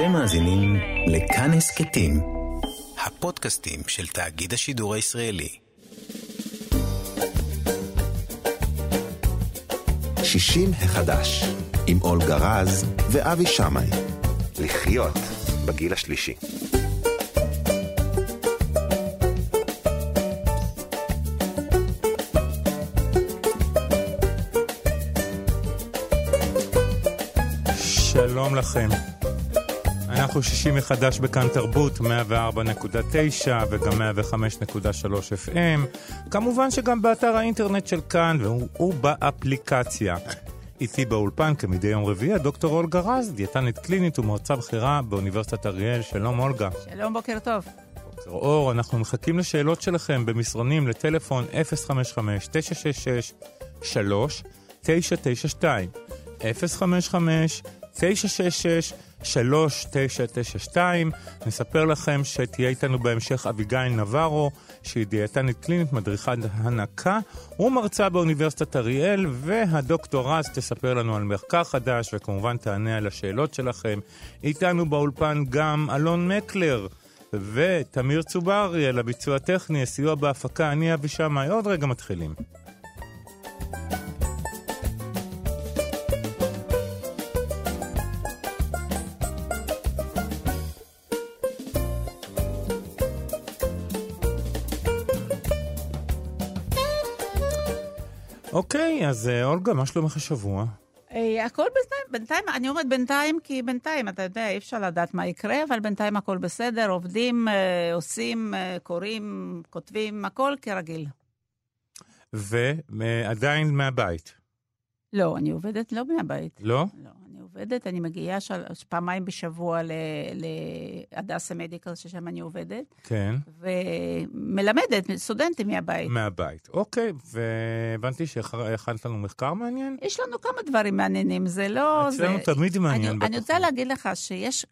אתם מאזינים לכאן הסכתים, הפודקאסטים של תאגיד השידור הישראלי. שישים החדש, עם אולגה רז ואבי שמאי. לחיות בגיל השלישי. שלום לכם. אנחנו שישים מחדש בכאן תרבות, 104.9 וגם 105.3 FM. כמובן שגם באתר האינטרנט של כאן והוא באפליקציה. איתי באולפן כמדי יום רביעי הדוקטור אולגה רז, דיאטנית קלינית ומרצה בכירה באוניברסיטת אריאל. שלום אולגה. שלום, בוקר טוב. בוקר אור, אנחנו מחכים לשאלות שלכם במסרונים לטלפון 055-966-3992. 055 966 3992 נספר לכם שתהיה איתנו בהמשך אביגיל נברו, שהיא דיאטנית קלינית, מדריכת הנקה ומרצה באוניברסיטת אריאל, והדוקטור רז תספר לנו על מחקר חדש, וכמובן תענה על השאלות שלכם. איתנו באולפן גם אלון מקלר. ותמיר צוברי על הביצוע הטכני, הסיוע בהפקה, אני אבי שמאי, עוד רגע מתחילים. אוקיי, אז אה, אולגה, מה שלומך השבוע? אה, הכל בינתיים, בינתיים, אני אומרת בינתיים כי בינתיים, אתה יודע, אי אפשר לדעת מה יקרה, אבל בינתיים הכל בסדר, עובדים, אה, עושים, קוראים, כותבים, הכל כרגיל. ועדיין מהבית? לא, אני עובדת לא מהבית. לא? לא. עובדת, אני מגיעה של... פעמיים בשבוע להדסה מדיקל, ששם אני עובדת. כן. ומלמדת סטודנטים מהבית. מהבית, אוקיי. והבנתי שהכנת לנו מחקר מעניין? יש לנו כמה דברים מעניינים, זה לא... אצלנו זה... תמיד מעניין. אני, אני רוצה להגיד לך שיש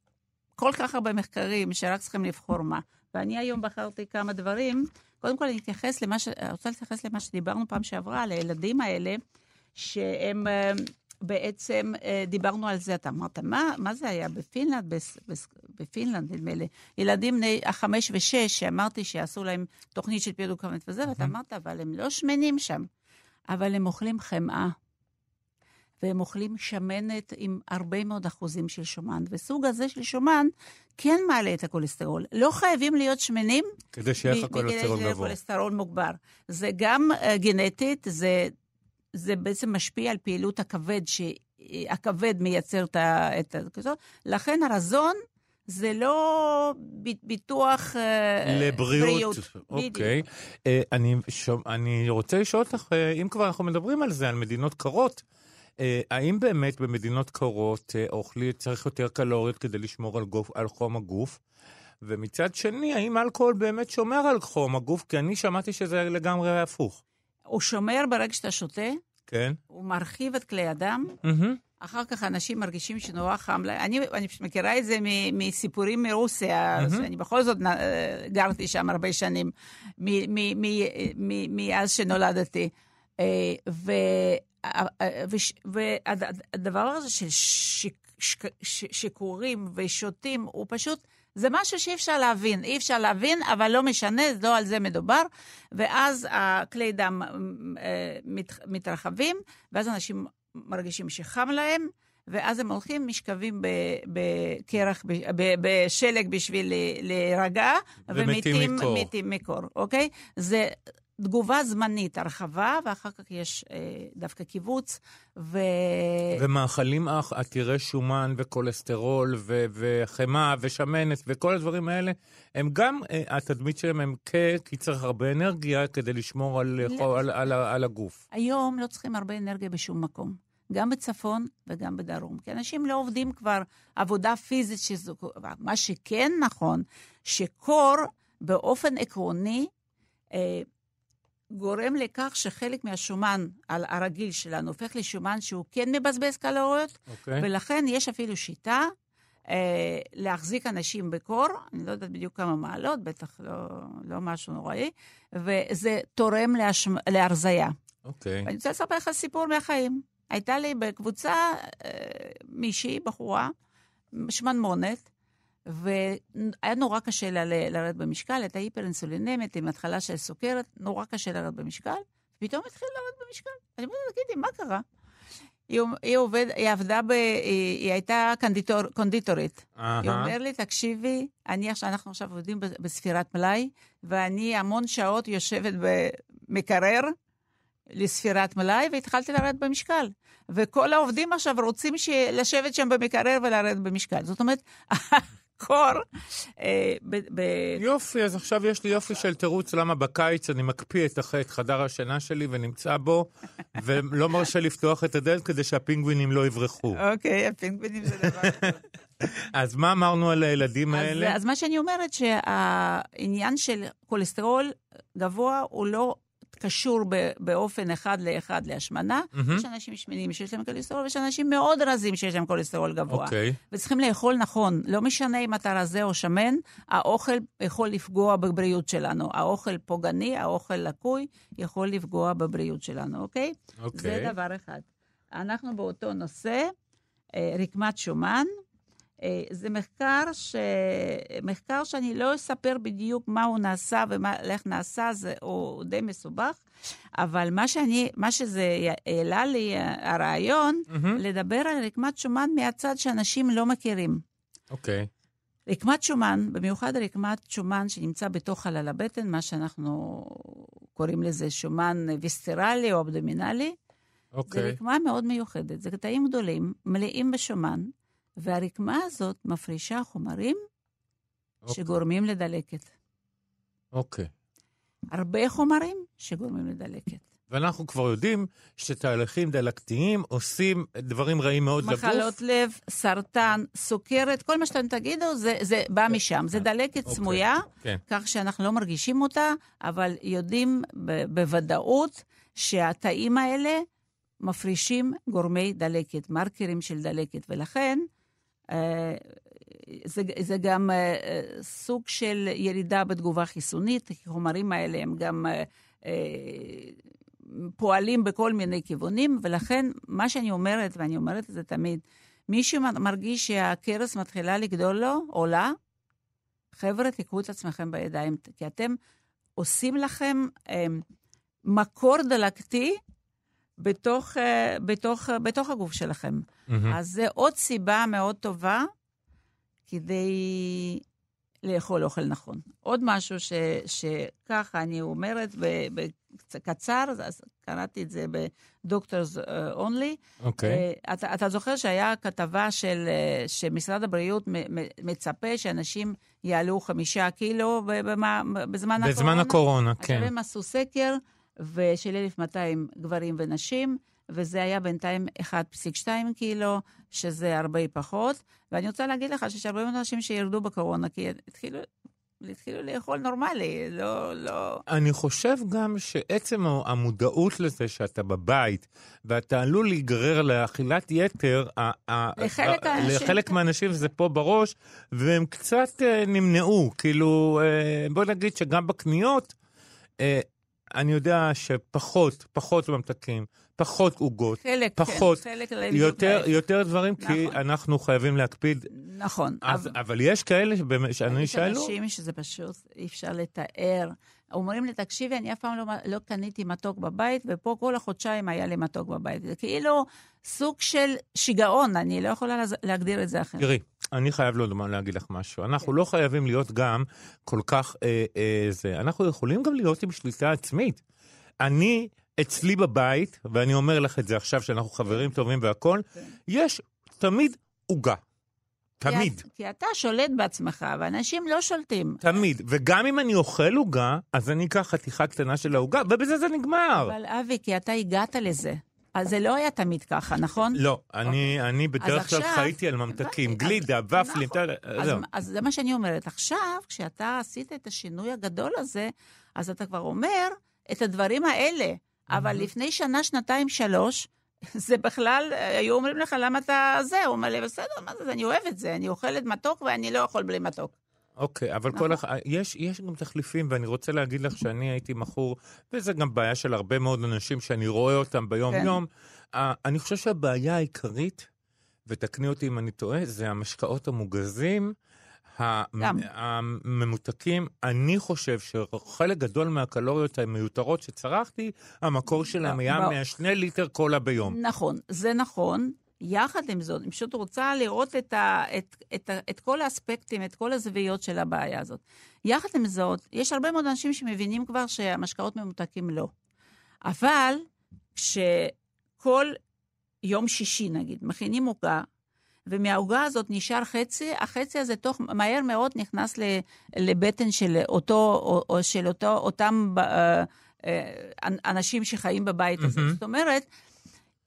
כל כך הרבה מחקרים שרק צריכים לבחור מה. ואני היום בחרתי כמה דברים. קודם כל, אני אתייחס למה ש... רוצה להתייחס למה שדיברנו פעם שעברה, על הילדים האלה, שהם אה, בעצם אה, דיברנו על זה, אתה אמרת, מה, מה זה היה בפינלנד, בפינלנד נדמה לי, ילדים בני החמש ושש, שאמרתי שיעשו להם תוכנית של פעילות כוונת וזה, ואתה אמרת, אבל הם לא שמנים שם, אבל הם אוכלים חמאה. והם אוכלים שמנת עם הרבה מאוד אחוזים של שומן. וסוג הזה של שומן כן מעלה את הכולסטרול. לא חייבים להיות שמנים. כדי שיהיה לך כולסטרול גבוה. כדי שיהיה כולסטרול מוגבר. זה גם uh, גנטית, זה זה בעצם משפיע על פעילות הכבד, שהכבד מייצר את ה... כזאת. לכן הרזון זה לא ביטוח אה, לבריאות. אוקיי. אה, אני, שומע, אני רוצה לשאול אותך, אה, אם כבר אנחנו מדברים על זה, על מדינות קרות, האם באמת במדינות קרות אוכלי צריך יותר קלוריות כדי לשמור על, גוף, על חום הגוף? ומצד שני, האם אלכוהול באמת שומר על חום הגוף? כי אני שמעתי שזה לגמרי הפוך. הוא שומר ברגע שאתה שותה, כן. הוא מרחיב את כלי הדם, mm-hmm. אחר כך אנשים מרגישים שנורא חם להם. אני, אני מכירה את זה מסיפורים מרוסיה, mm-hmm. אני בכל זאת גרתי שם הרבה שנים, מאז שנולדתי. אה, והדבר הזה של שיכורים ושותים, הוא פשוט... זה משהו שאי אפשר להבין. אי אפשר להבין, אבל לא משנה, לא על זה מדובר. ואז הכלי דם אה, מת, מתרחבים, ואז אנשים מרגישים שחם להם, ואז הם הולכים, משכבים בקרח, בשלג בשביל להירגע, ומתים מקור. מקור, אוקיי? זה תגובה זמנית, הרחבה, ואחר כך יש אה, דווקא קיבוץ. ו... ומאכלים עתירי שומן וכולסטרול ו- וחמאה ושמנת וכל הדברים האלה, הם גם, אה, התדמית שלהם הם כ... כי צריך הרבה אנרגיה כדי לשמור על, לא. על, על, על, על הגוף. היום לא צריכים הרבה אנרגיה בשום מקום. גם בצפון וגם בדרום. כי אנשים לא עובדים כבר עבודה פיזית, שזו... מה שכן נכון, שקור באופן עקרוני, אה, גורם לכך שחלק מהשומן על הרגיל שלנו הופך לשומן שהוא כן מבזבז קלוריות, okay. אוקיי. ולכן יש אפילו שיטה אה, להחזיק אנשים בקור, אני לא יודעת בדיוק כמה מעלות, בטח לא, לא משהו נוראי, וזה תורם להשמ... להרזייה. אוקיי. Okay. אני רוצה לספר לך סיפור מהחיים. הייתה לי בקבוצה אה, מישהי, בחורה, שמנמונת, והיה נורא קשה לה לרדת במשקל, הייתה היפר-אינסולינמית עם התחלה של סוכרת, נורא קשה לרדת במשקל, פתאום התחילה לרדת במשקל. אני אומרת, תגידי, מה קרה? היא, היא, עובד, היא עבדה ב... היא, היא הייתה קונדיטור, קונדיטורית. אהה. היא אומרת לי, תקשיבי, אני עכשיו, אנחנו עכשיו עובדים בספירת מלאי, ואני המון שעות יושבת במקרר לספירת מלאי, והתחלתי לרדת במשקל. וכל העובדים עכשיו רוצים ש... לשבת שם במקרר ולרדת במשקל. זאת אומרת, הקור... אה, ב... ב... יופי, אז עכשיו יש לי יופי של תירוץ למה בקיץ אני מקפיא את הח- את חדר השינה שלי ונמצא בו, ולא מרשה לפתוח את הדלת כדי שהפינגווינים לא יברחו. אוקיי, הפינגווינים זה דבר... אז מה אמרנו על הילדים אז, האלה? אז מה שאני אומרת, שהעניין של כולסטרול גבוה הוא לא קשור באופן אחד לאחד להשמנה. מהמם. יש אנשים שמנים שיש להם כולסטרול, ויש אנשים מאוד רזים שיש להם כולסטרול גבוה. אוקיי. וצריכים לאכול נכון. לא משנה אם אתה רזה או שמן, האוכל יכול לפגוע בבריאות שלנו. האוכל פוגעני, האוכל לקוי, יכול לפגוע בבריאות שלנו, אוקיי? אוקיי. זה דבר אחד. אנחנו באותו נושא, אה, רקמת שומן. אה, זה מחקר, ש... מחקר שאני לא אספר בדיוק מה הוא נעשה ואיך נעשה, זה הוא די מסובך, אבל מה, שאני, מה שזה העלה לי, הרעיון, מהמם. לדבר על רקמת שומן מהצד שאנשים לא מכירים. אוקיי. רקמת שומן, במיוחד רקמת שומן שנמצא בתוך חלל הבטן, מה שאנחנו קוראים לזה שומן ויסטרלי או אבדומינלי, זו אוקיי. רקמה מאוד מיוחדת. זה קטעים גדולים, מלאים בשומן, והרקמה הזאת מפרישה חומרים אוקיי. שגורמים לדלקת. אוקיי. הרבה חומרים שגורמים לדלקת. ואנחנו כבר יודעים שתהליכים דלקתיים עושים דברים רעים מאוד לגוף. מחלות לב, סרטן, סוכרת, כל מה שאתם תגידו, זה, זה בא משם. זה דלקת אוקיי. סמויה, כן. כך שאנחנו לא מרגישים אותה, אבל יודעים ב- בוודאות שהתאים האלה מפרישים גורמי דלקת, מרקרים של דלקת, ולכן אה, זה, זה גם אה, אה, סוג של ירידה בתגובה חיסונית, החומרים האלה הם גם אה, אה, פועלים בכל מיני כיוונים, ולכן מה שאני אומרת, ואני אומרת את זה תמיד, מי שמרגיש שהכרס מתחילה לגדול לו, עולה, חבר'ה, תיקחו את עצמכם בידיים, כי אתם עושים לכם אה, מקור דלקתי בתוך, אה, בתוך, אה, בתוך הגוף שלכם. מהמם. אז זה עוד סיבה מאוד טובה כדי לאכול אוכל נכון. עוד משהו ש, שככה אני אומרת בקצר, אז קראתי את זה בדוקטורס אונלי. אוקיי. אתה, אתה זוכר שהיה כתבה של, אה, שמשרד הבריאות מצפה שאנשים יעלו חמישה קילו במה- בזמן הקורונה? בזמן הקורונה, אז כן. הם עשו סקר של 1,200 גברים ונשים, וזה היה בינתיים 1.2 קילו, שזה הרבה פחות. ואני רוצה להגיד לך שיש הרבה מאוד אנשים שירדו בקורונה, כי התחילו, התחילו לאכול נורמלי, לא, לא... אני חושב גם שעצם המודעות לזה שאתה בבית, ואתה עלול להיגרר לאכילת יתר, לחלק ה- האנשים, לחלק. מהאנשים זה פה בראש, והם קצת אה, נמנעו. כאילו, אה, בוא נגיד שגם בקניות, אה, אני יודע שפחות, פחות ממתקים, פחות עוגות, חלק, פחות, כן, חלק יותר. יותר דברים, כי נכון. אנחנו חייבים להקפיד. נכון. אז, אבל- אבל יש כאלה שאני יש שאלו, אנשים שזה פשוט אי אפשר לתאר. אומרים לי, תקשיבי, אני אף פעם לא, לא קניתי מתוק בבית, ופה כל החודשיים היה לי מתוק בבית. זה כאילו סוג של שיגעון, אני לא יכולה להגדיר את זה אחרת. תראי, אני חייב לו להגיד לך משהו. אנחנו לא חייבים להיות גם כל כך אה, אה, זה. אנחנו יכולים גם להיות עם שליטה עצמית. אני, אצלי בבית, ואני אומר לך את זה עכשיו, שאנחנו חברים טובים והכול, כן. יש תמיד עוגה. תמיד. כי, כי אתה שולט בעצמך, ואנשים לא שולטים. תמיד. וגם אם אני אוכל עוגה, אז אני אקח חתיכה קטנה של העוגה, ובזה זה נגמר. אבל אבי, כי אתה הגעת לזה. אז זה לא היה תמיד ככה, נכון? לא, אני, אני בדרך כלל עכשיו- חייתי על ממתקים, גלידה, אז- ופלים, נכון. אתה- אז. אז זה מה שאני אומרת. עכשיו, כשאתה עשית את השינוי הגדול הזה, אז אתה כבר אומר את הדברים האלה. אבל לפני שנה, שנתיים, שלוש, זה בכלל, היו אומרים לך, למה אתה זה? הוא אומר לי, בסדר, מה זה, אני אוהב את זה, אני אוכלת מתוק ואני לא יכול בלי מתוק. אוקיי, אבל נכון. כל אחד, יש, יש גם תחליפים, ואני רוצה להגיד לך שאני הייתי מכור, וזה גם בעיה של הרבה מאוד אנשים שאני רואה אותם ביום-יום. כן. אני חושב שהבעיה העיקרית, ותקני אותי אם אני טועה, זה המשקאות המוגזים, גם. הממותקים, אני חושב שחלק גדול מהקלוריות המיותרות שצרכתי, המקור שלהם היה מהשני ליטר קולה ביום. נכון, זה נכון. יחד עם זאת, אני פשוט רוצה לראות את, ה, את, את, ה, את כל האספקטים, את כל הזוויות של הבעיה הזאת. יחד עם זאת, יש הרבה מאוד אנשים שמבינים כבר שהמשקאות ממותקים לא. אבל כשכל יום שישי, נגיד, מכינים עוגה, ומהעוגה הזאת נשאר חצי, החצי הזה תוך, מהר מאוד נכנס ל, לבטן של אותו, או, או של אותו, אותם אה, אה, אנשים שחיים בבית הזה. מהמם. זאת אומרת,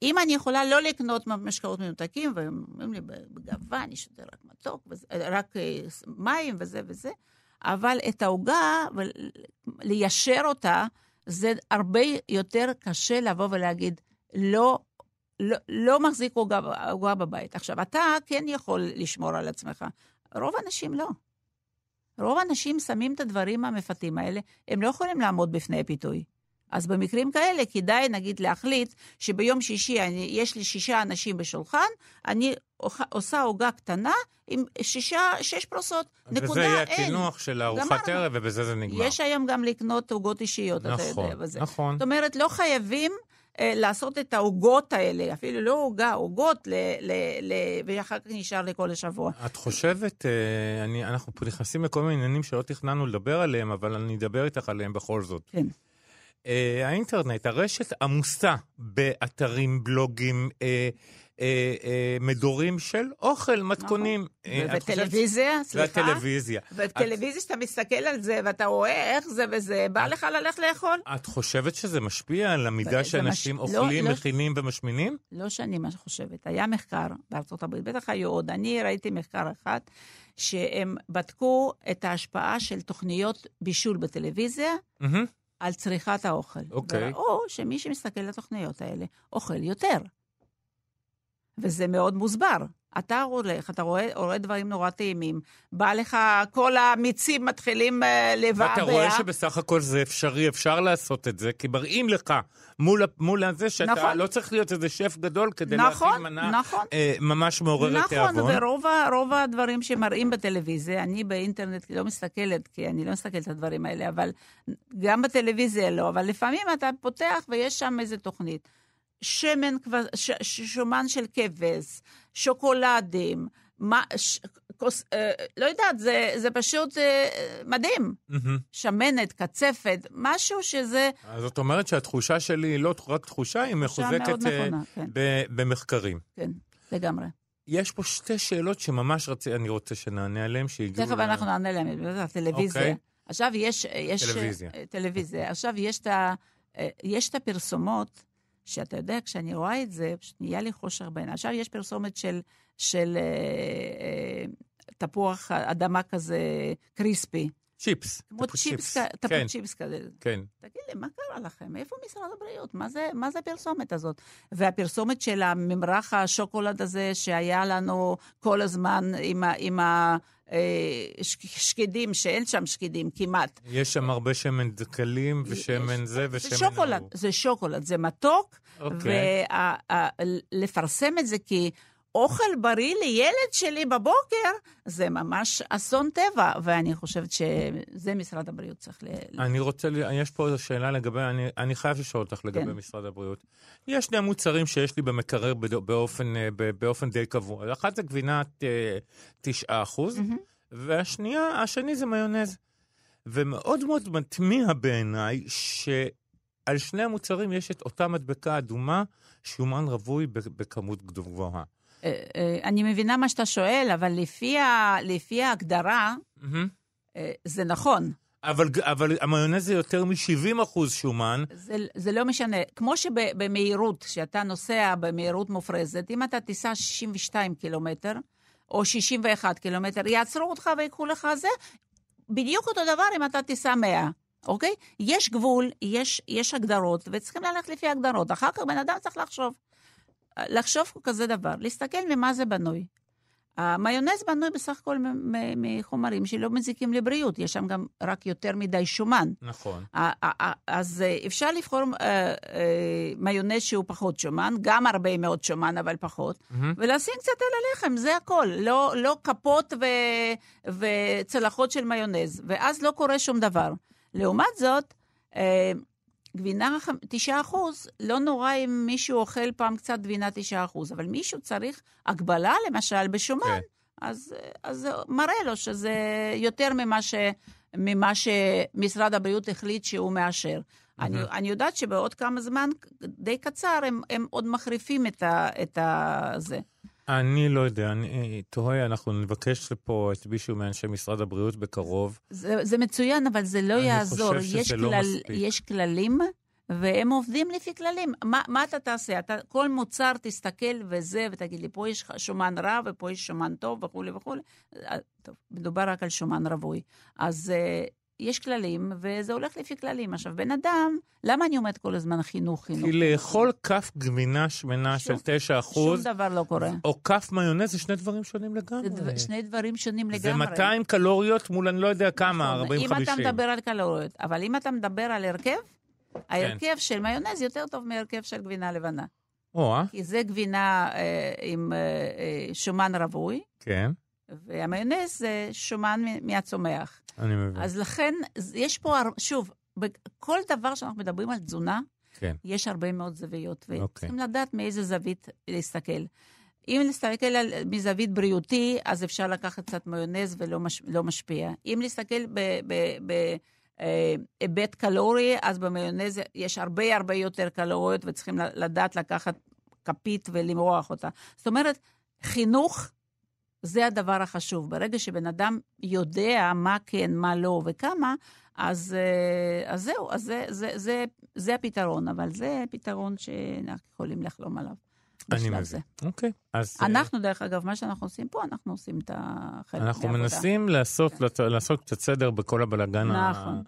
אם אני יכולה לא לקנות משקאות ממותקים, והם אומרים לי בגאווה, אני שותה רק מתוק, רק אה, מים וזה וזה, אבל את העוגה, ליישר אותה, זה הרבה יותר קשה לבוא ולהגיד, לא, לא, לא מחזיק עוגה בבית. עכשיו, אתה כן יכול לשמור על עצמך, רוב האנשים לא. רוב האנשים שמים את הדברים המפתים האלה, הם לא יכולים לעמוד בפני פיתוי. אז במקרים כאלה כדאי, נגיד, להחליט שביום שישי אני, יש לי שישה אנשים בשולחן, אני עושה עוגה קטנה עם שישה, שש פרוסות. נקודה, וזה יהיה. הקינוח של ארוחת. ערב, ובזה זה נגמר. יש היום גם לקנות עוגות אישיות, אתה נכון, יודע. וזה. נכון. זאת אומרת, לא חייבים אה, לעשות את העוגות האלה, אפילו לא עוגה, עוגות, ל, ל, ל, ואחר כך נשאר לכל השבוע. את חושבת, אה, אני, אנחנו נכנסים לכל מיני עניינים שלא תכננו לדבר עליהם, אבל אני אדבר איתך עליהם בכל זאת. כן. אה, האינטרנט, הרשת עמוסה באתרים, בלוגים, אה, אה, אה, מדורים של אוכל, מתכונים. אה, וטלוויזיה, סליחה. והטלוויזיה. וטלוויזיה, שאתה מסתכל על זה ואתה רואה איך זה וזה, בא לך ללכת לאכול? את חושבת שזה משפיע על המידה שאנשים לא, אוכלים, לא. מכינים ומשמינים? לא שאני מה חושבת. היה מחקר בארצות הברית, בטח היו עוד. אני ראיתי מחקר אחד, שהם בדקו את ההשפעה של תוכניות בישול בטלוויזיה. על צריכת האוכל. אוקיי. וראו שמי שמסתכל על התוכניות האלה אוכל יותר. וזה מאוד מוסבר. אתה הולך, אתה רואה, רואה דברים נורא טעימים, בא לך, כל המיצים מתחילים אה, לבעבע. ואתה רואה שבסך הכל זה אפשרי, אפשר לעשות את זה, כי מראים לך מול, מול הזה שאתה נכון. לא צריך להיות איזה שף גדול כדי נכון, להכין מנה נכון. אה, ממש מעוררת תיאבון. נכון, ורוב הדברים שמראים בטלוויזיה, אני באינטרנט לא מסתכלת, כי אני לא מסתכלת על הדברים האלה, אבל גם בטלוויזיה לא, אבל לפעמים אתה פותח ויש שם איזה תוכנית. שמן, ש, ש, שומן של כבש, שוקולדים, מה, ש, כוס, אה, לא יודעת, זה, זה פשוט אה, מדהים. מהמם. שמנת, קצפת, משהו שזה אז זאת אומרת שהתחושה שלי היא לא רק תחושה, היא מחוזקת אה, נכונה, כן. ב- במחקרים. כן, לגמרי. יש פה שתי שאלות שממש רצי, אני רוצה שנענה עליהן, שהגיעו... תכף ל- אנחנו נענה להם, בטח, טלוויזיה. אוקיי. עכשיו יש... יש טלוויזיה. אה, טלוויזיה. עכשיו יש את, ה, אה, יש את הפרסומות, שאתה יודע, כשאני רואה את זה, פשוט נהיה לי חושר בעיניים. עכשיו יש פרסומת של, של אה, אה, תפוח אדמה כזה קריספי. צ'יפס. כמו צ'יפס, כן, כ- תפוח צ'יפס כזה. כן. תגיד לי, מה קרה לכם? איפה משרד הבריאות? מה זה, מה זה הפרסומת הזאת? והפרסומת של הממרח השוקולד הזה שהיה לנו כל הזמן עם, ה, עם השקדים, שאין שם שקדים כמעט. יש שם הרבה שמן דקלים ושמן זה ושמן... זה שוקולד. זה שוקולד, זה מתוק, אוקיי. ולפרסם את זה כאוכל בריא לילד שלי בבוקר, זה ממש אסון טבע, ואני חושבת שזה משרד הבריאות צריך ל... אני רוצה, יש פה שאלה לגבי, אני, אני חייב לשאול אותך לגבי כן. משרד הבריאות. יש שני מוצרים שיש לי במקרר באופן, אה, באופן די קבוע. אחת זה גבינת אה, 9 אחוז, מהמם. והשנייה, השני זה מיונז. ומאוד מאוד מתמיע בעיניי שעל שני המוצרים יש את אותה מדבקה אדומה, שומן רווי בכמות גבוהה. אה, אה, אני מבינה מה שאתה שואל, אבל לפי, ה, לפי ההגדרה. אה, זה נכון. אבל, אבל המיונז זה יותר מ-70 אחוז שומן, זה, זה לא משנה. כמו שבמהירות, כשאתה נוסע במהירות מופרזת, אם אתה תיסע 62 קילומטר, או 61 קילומטר, יעצרו אותך ויקחו לך זה, בדיוק אותו דבר אם אתה תיסע 100. אוקיי? יש גבול, יש, יש הגדרות, וצריכים ללכת לפי הגדרות. אחר כך בן אדם צריך לחשוב. לחשוב כזה דבר, להסתכל ממה זה בנוי. המיונז בנוי בסך הכל מחומרים שלא מזיקים לבריאות, יש שם גם רק יותר מדי שומן. נכון. אז אה, אפשר לבחור אה, אה, מיונז שהוא פחות שומן, גם הרבה מאוד שומן, אבל פחות, מהמם. ולשים קצת על הלחם, זה הכל. לא, לא כפות ו, וצלחות של מיונז, ואז לא קורה שום דבר. לעומת זאת, גבינה 9 אחוז, לא נורא אם מישהו אוכל פעם קצת גבינה 9 אחוז, אבל מישהו צריך הגבלה, למשל, בשומן, כן. אז, אז מראה לו שזה יותר ממה, ש, ממה שמשרד הבריאות החליט שהוא מאשר. אני, אני יודעת שבעוד כמה זמן די קצר הם, הם עוד מחריפים את, ה, את ה, זה. אני לא יודע, אני תוהה, אנחנו נבקש לפה את מישהו מאנשי משרד הבריאות בקרוב. זה, זה מצוין, אבל זה לא אני יעזור. חושב שזה יש, לא מספיק. יש כללים, והם עובדים לפי כללים. מה, מה אתה תעשה? אתה, כל מוצר תסתכל וזה, ותגיד לי, פה יש שומן רע ופה יש שומן טוב וכולי וכולי. אה, טוב, מדובר רק על שומן רווי. אז uh, יש כללים, וזה הולך לפי כללים. עכשיו, בן אדם, למה אני אומרת כל הזמן חינוך, חינוך? כי לאכול כף גבינה שמנה של שום- 9 שום אחוז, דבר לא קורה. או כף מיונז, זה שני דברים שונים לגמרי. דבר, שני דברים שונים לגמרי. זה 200 קלוריות מול אני לא יודע כמה, נכון. 40-50. אם אתה מדבר על קלוריות, אבל אם אתה מדבר על הרכב, כן. ההרכב של מיונז יותר טוב מהרכב של גבינה לבנה. או, אה? כי זה גבינה אה, עם אה, אה, שומן רווי, כן, והמיונז זה שומן מהצומח. אני מבין. אז לכן, יש פה, שוב, בכל דבר שאנחנו מדברים על תזונה, כן. יש הרבה מאוד זוויות, אוקיי. וצריכים לדעת מאיזה זווית להסתכל. אם להסתכל על, מזווית בריאותי, אז אפשר לקחת קצת מיונז ולא מש, לא משפיע. אם להסתכל בהיבט קלורי, אז במיונז יש הרבה הרבה יותר קלוריות, וצריכים לדעת לקחת כפית ולמרוח אותה. זאת אומרת, חינוך זה הדבר החשוב. ברגע שבן אדם יודע מה כן, מה לא וכמה, אז, אה, אז זהו, אז זה, זה, זה, זה הפתרון, אבל זה פתרון שאנחנו יכולים לחלום עליו. אני מבין. זה. אוקיי, אז אה, אנחנו, דרך אגב, מה שאנחנו עושים פה, אנחנו עושים את החלק אנחנו. מנסים לעשות לעשות קצת סדר בכל הבלגן. ה- נכון.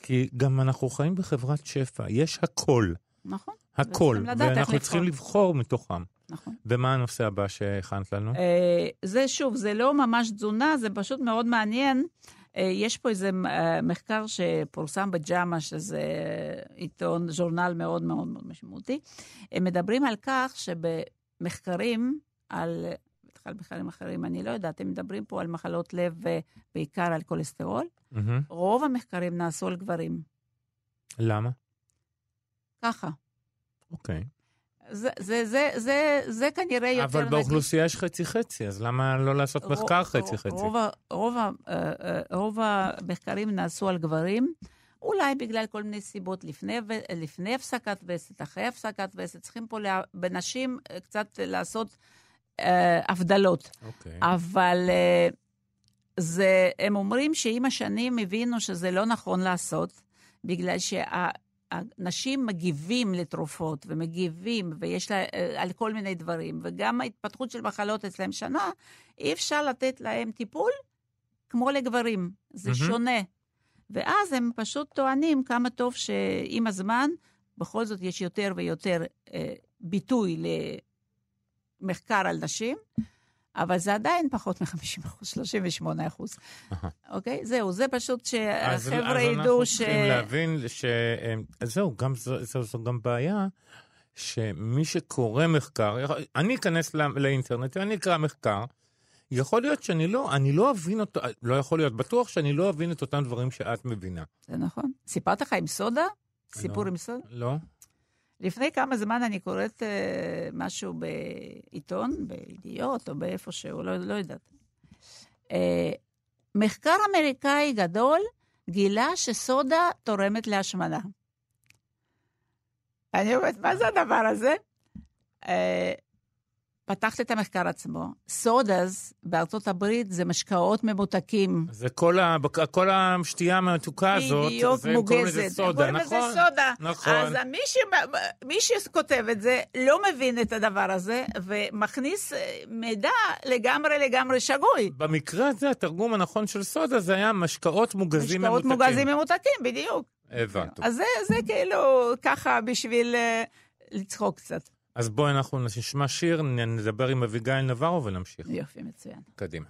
כי גם אנחנו חיים בחברת שפע, יש הכל, נכון, הכל, ואנחנו. צריכים לבחור מתוכם. נכון. ומה הנושא הבא שהכנת לנו? אה, זה שוב, זה לא ממש תזונה, זה פשוט מאוד מעניין. אה, יש פה איזה אה, מחקר שפורסם בג'אמה, שזה עיתון, ז'ורנל מאוד מאוד מאוד משמעותי. הם מדברים על כך שבמחקרים על, בכלל מחקרים אחרים, אני לא יודעת, הם מדברים פה על מחלות לב ובעיקר על כולסטרול. מהמם. רוב המחקרים נעשו על גברים. למה? ככה. אוקיי. זה, זה, זה, זה, זה כנראה יותר אבל באוכלוסייה יש חצי-חצי, אז למה לא לעשות מחקר חצי-חצי? רוב, רוב, אה, אה, רוב המחקרים נעשו על גברים, אולי בגלל כל מיני סיבות לפני, לפני הפסקת וסת, אחרי הפסקת וסת, צריכים פה לה, בנשים אה, קצת לעשות אה, הבדלות. אוקיי. אבל אה, זה, הם אומרים שעם השנים הבינו שזה לא נכון לעשות, בגלל שהנשים מגיבים לתרופות ומגיבים, ויש לה, אה, על כל מיני דברים, וגם ההתפתחות של מחלות אצלם שונה, אי אפשר לתת להם טיפול כמו לגברים, זה מהמם. שונה. ואז הם פשוט טוענים כמה טוב שעם הזמן, בכל זאת יש יותר ויותר אה, ביטוי למחקר על נשים, אבל זה עדיין פחות מ-50 אחוז, 38 אחוז. אוקיי? זהו, זה פשוט אז- שהחבר'ה אז ידעו אנחנו ש... צריכים להבין ש... אז זהו, גם זו, זו, גם בעיה, שמי שקורא מחקר, אני אכנס לא, לאינטרנט ואני אקרא מחקר, יכול להיות שאני לא, אני לא אבין אותו, לא יכול להיות, בטוח שאני לא אבין את אותם דברים שאת מבינה. זה נכון. סיפרתי לך עם סודה? סיפור לא. עם סודה? לא? לפני כמה זמן אני קוראת אה, משהו בעיתון, בידיעות או באיפשהו, לא, לא יודעת. אה, מחקר אמריקאי גדול גילה שסודה תורמת להשמנה. אני אומרת, מה זה הדבר הזה? אה, פתחתי את המחקר עצמו. סודאז בארצות הברית זה משקאות ממותקים. זה כל, ה, כל השתייה המתוקה הזאת, בדיוק זה הם קוראים לזה מוגזת. סודה, הם קוראים לזה נכון? סודה. נכון. אז מי, ש... מי שכותב את זה לא מבין את הדבר הזה, ומכניס אה, מידע לגמרי לגמרי שגוי. במקרה הזה, התרגום הנכון של סודה זה היה משקאות מוגזים משקאות ממותקים. מוגזים ממותקים, בדיוק. הבנתי. אז זה, זה כאילו ככה בשביל uh, לצחוק קצת. אז בואי אנחנו נשמע שיר, נדבר עם אביגיל נברו ונמשיך. יופי, מצוין. קדימה.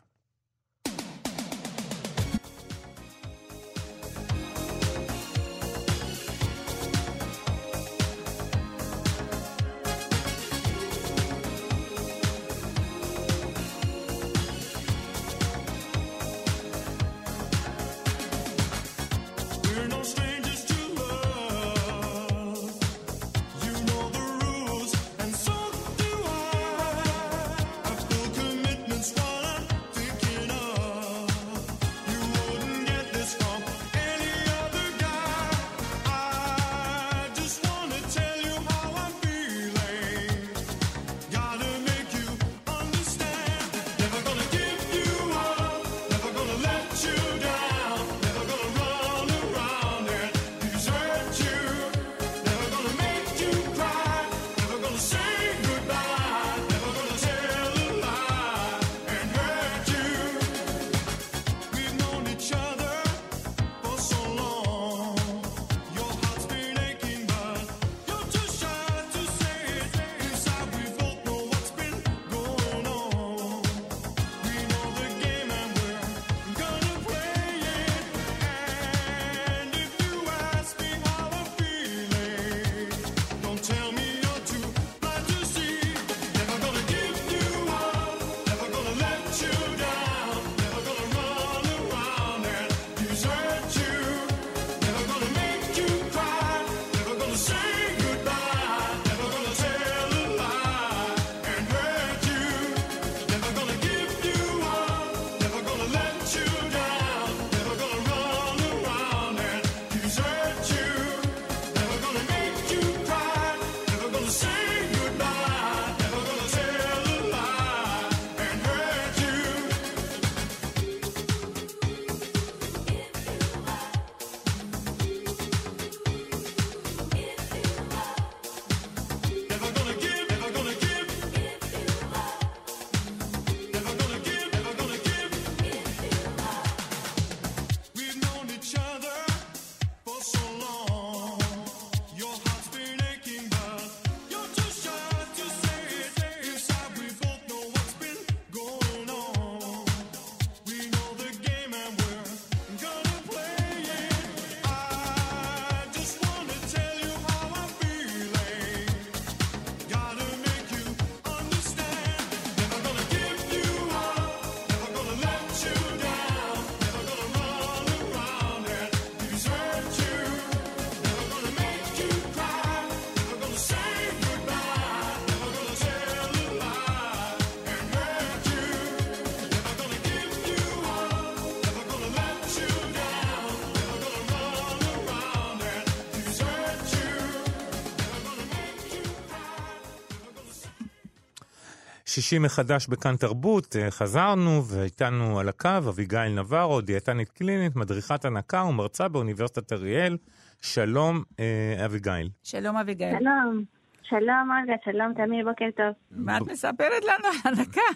שישי מחדש בכאן תרבות, אה, חזרנו ואיתנו על הקו אביגיל נברו, דיאטנית קלינית, מדריכת הנקה ומרצה באוניברסיטת אריאל. שלום אה, אביגיל. שלום אביגיל. שלום, שלום אולגה, שלום תמיר, בוקר טוב. מה את מספרת לנו על הנקה?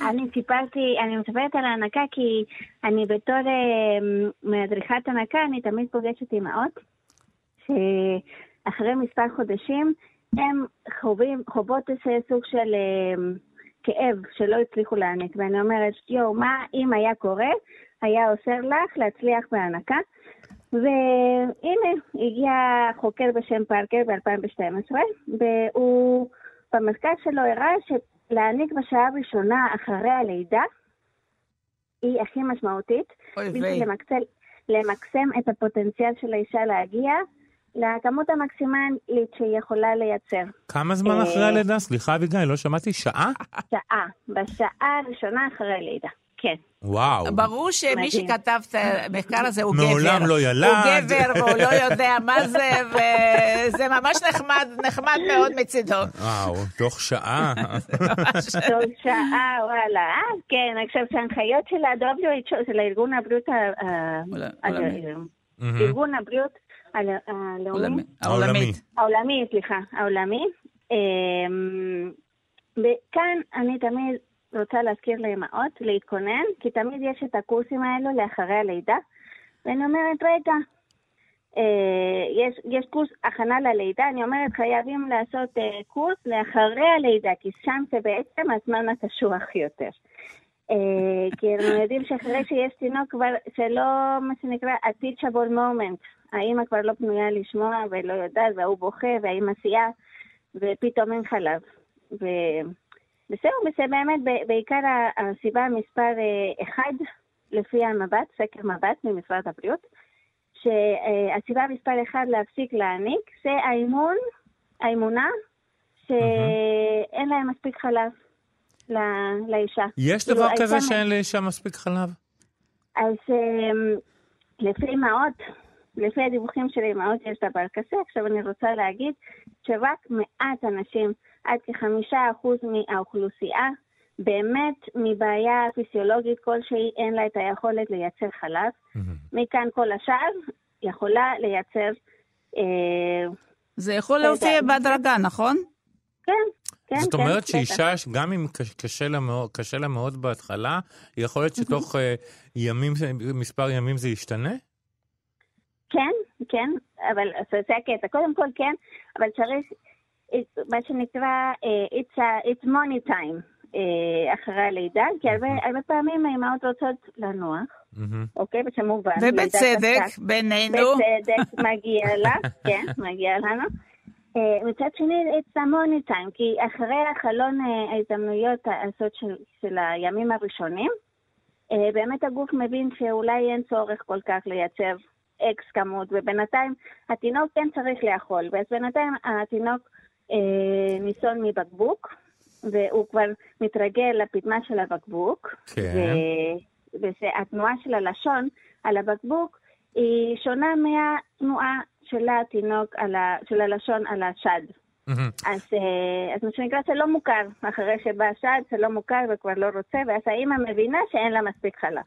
אני סיפרתי, אני מספרת על ההנקה כי אני בתור אה, מדריכת הנקה, אני תמיד פוגשת אימהות, שאחרי מספר חודשים הם חווים, חוות איזה סוג של אה, כאב שלא הצליחו להעניק. ואני אומרת, יואו, מה אם היה קורה, היה אוסר לך להצליח בהנקה? והנה, הגיע חוקר בשם פארקר ב-2012, והוא במחקר שלו הראה שלהעניק בשעה הראשונה אחרי הלידה היא הכי משמעותית, אוי בשביל למקסם את הפוטנציאל של האישה להגיע לכמות המקסימלית שהיא יכולה לייצר. כמה זמן אה, אחרי הלידה? סליחה אביגיל, לא שמעתי, שעה? שעה, בשעה הראשונה אחרי הלידה, כן. וואו. ברור שמי. שכתב את המחקר הזה הוא גבר. מעולם לא ילד. הוא גבר והוא לא יודע מה זה, וזה ממש נחמד, נחמד מאוד מצידו. וואו, תוך שעה. טוב, שעה, וואלה. אה, כן, עכשיו שההנחיות של ה-WHO, של הארגון הבריאות, ה- ה- עולמי. ה- ארגון הבריאות הלאומי, עולמי- העולמי. העולמית. העולמי, סליחה, העולמי. אמ, וכאן אני תמיד רוצה להזכיר לאמהות להתכונן, כי תמיד יש את הקורסים האלו לאחרי הלידה, ואני אומרת, רגע, אה, יש, יש קורס הכנה ללידה, אני אומרת חייבים לעשות אה, קורס לאחרי הלידה, כי שם זה בעצם הזמן הקשוח יותר. אה, כי אנחנו יודעים שאחרי שיש תינוק כבר, שלא מה שנקרא a teachable moment, האימא כבר לא פנויה לשמוע ולא יודעת, וההוא בוכה והאימא סיעה, ופתאום אין חלב. ו... וזהו, וזה באמת בעיקר הסיבה מספר אה, אחד, לפי המבט, סקר מבט ממשרד הבריאות, שהסיבה מספר אחד להפסיק להעניק זה האמון, האמונה שאין להם מספיק חלב ל- לאישה. יש כאילו, דבר הייתה כזה מ- שאין לאישה מספיק חלב? אז אמ, לפי אמהות, לפי הדיווחים של אמהות יש דבר כזה. עכשיו אני רוצה להגיד שרק מעט אנשים, עד כחמישה אחוז מהאוכלוסייה, באמת מבעיה פיסיולוגית כלשהי אין לה את היכולת לייצר חלב. מכאן כל השאר יכולה לייצר... אה, זה יכול להופיע בהדרגה, נכון? כן, כן, זאת כן, אומרת בטח. שאישה, גם אם קש- קשה לה מאוד- קשה לה מאוד בהתחלה, יכול להיות שתוך אה, ימים, מספר ימים זה ישתנה? כן, כן, אבל אז זה הקטע. קודם כל כן, אבל צריך, it- מה שנקרא, אה, it's, a, it's money time אה, אחרי הלידה, כי הרבה, הרבה פעמים האמהות רוצות לנוח. אוקיי? וזה מובן. לידה ובצדק. בינינו. בצדק, מגיע לה, כן, מגיע לנו. אה, מצד שני, it's a money time, כי אחרי החלון אה, ההזדמנויות הזאת של, של הימים הראשונים, אה, באמת הגוף מבין שאולי אין צורך כל כך לייצר אקס כמות, ובינתיים התינוק כן צריך לאכול, ואז בינתיים התינוק אה, ניסון מבקבוק, והוא כבר מתרגל לפדמה של הבקבוק, כן. ו- והתנועה של הלשון על הבקבוק היא שונה מהתנועה של התינוק, על ה, של הלשון על השד. אז, אה, אז מה שנקרא זה לא מוכר, אחרי שבא השד זה לא מוכר וכבר לא רוצה, ואז האימא מבינה שאין לה מספיק חלב.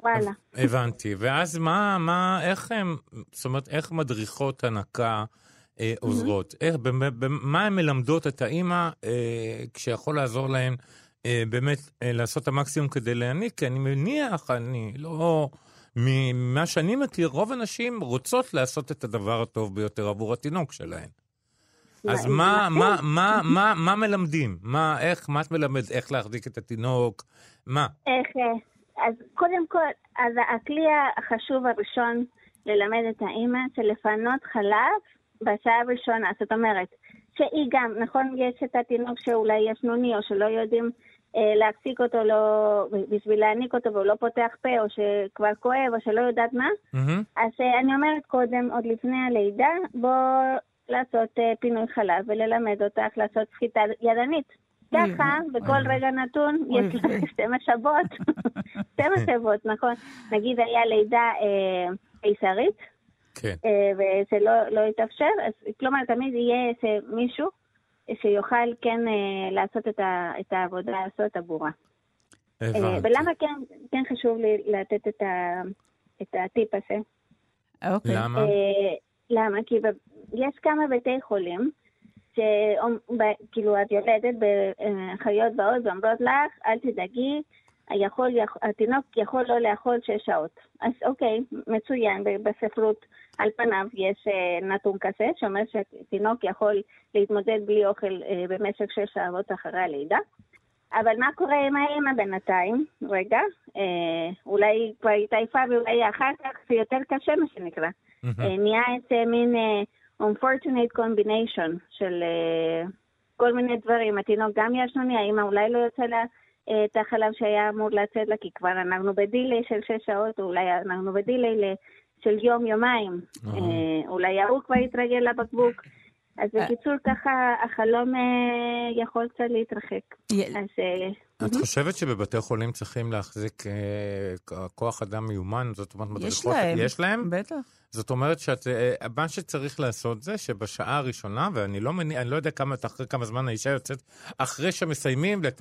וואלה. הבנתי. ואז מה, מה, איך הם, זאת אומרת, איך מדריכות הנקה אה, עוזרות? איך, במה- הן מלמדות את האימא אה, כשיכול לעזור להן אה, באמת אה, לעשות את המקסימום כדי להעניק? כי אני מניח, אני לא... ממה שאני מכיר, רוב הנשים רוצות לעשות את הדבר הטוב ביותר עבור התינוק שלהן. אז מה, מה, מה, מה, מה מלמדים? מה, איך, מה את מלמדת? איך להחזיק את התינוק? מה? איך, אה, אז קודם כל, אז הכלי החשוב הראשון ללמד את האימא זה לפנות חלב בשעה הראשונה. זאת אומרת, שהיא גם, נכון, יש את התינוק שאולי יש נוני או שלא יודעים להפסיק אותו לא, בשביל להעניק אותו והוא לא פותח פה או שכבר כואב או שלא יודעת מה. מהמם. אז אה, אני אומרת קודם, עוד לפני הלידה, בוא לעשות אה, פינוי חלב וללמד אותך לעשות סחיטה ידנית. ככה, בכל רגע נתון, יש לך. שתי משאבות. שתי משאבות, נכון. נגיד היה לידה אה, קיסרית, כן. אה, וזה לא, לא התאפשר, אז כלומר תמיד יהיה איזה מישהו שיוכל כן אה, לעשות את, ה, את העבודה הזאת עבורה. אה, הבנתי. ולמה כן, כן חשוב לי לתת את, ה, את הטיפ הזה? אוקיי. למה? אה, למה? כי ב- יש כמה בתי חולים, שכאילו את יולדת בחיות ועוד ואומרות לך, אל תדאגי, היכול, יכ- התינוק יכול לא לאכול שש שעות. אז אוקיי, מצוין, בספרות על פניו יש אה, נתון כזה, שאומר שתינוק יכול להתמודד בלי אוכל אה, במשך שש שעות אחרי הלידה. אבל מה קורה עם האמא בינתיים? רגע, אה, אולי כבר התעייפה ואולי אחר כך זה יותר קשה, מה שנקרא. אה, נהיה איזה מין אה, unfortunate combination של אה, כל מיני דברים. התינוק גם ישנוני, האמא אולי לא יוצא לה אה, את החלב שהיה אמור לצאת לה, כי כבר אנחנו בדיליי של שש שעות, או אולי אנחנו בדיליי של יום-יומיים. אה, אולי ההוא כבר יתרגל לבקבוק. אז בקיצור, ככה החלום אה, יכול קצת להתרחק. אה, את חושבת שבבתי חולים צריכים להחזיק אה, כוח אדם מיומן? זאת אומרת, יש מדריכות? להם. יש להם? בטח. זאת אומרת שאת, אה, מה שצריך לעשות זה שבשעה הראשונה, ואני לא אני לא יודע כמה, אחרי כמה זמן האישה יוצאת, אחרי שמסיימים לט,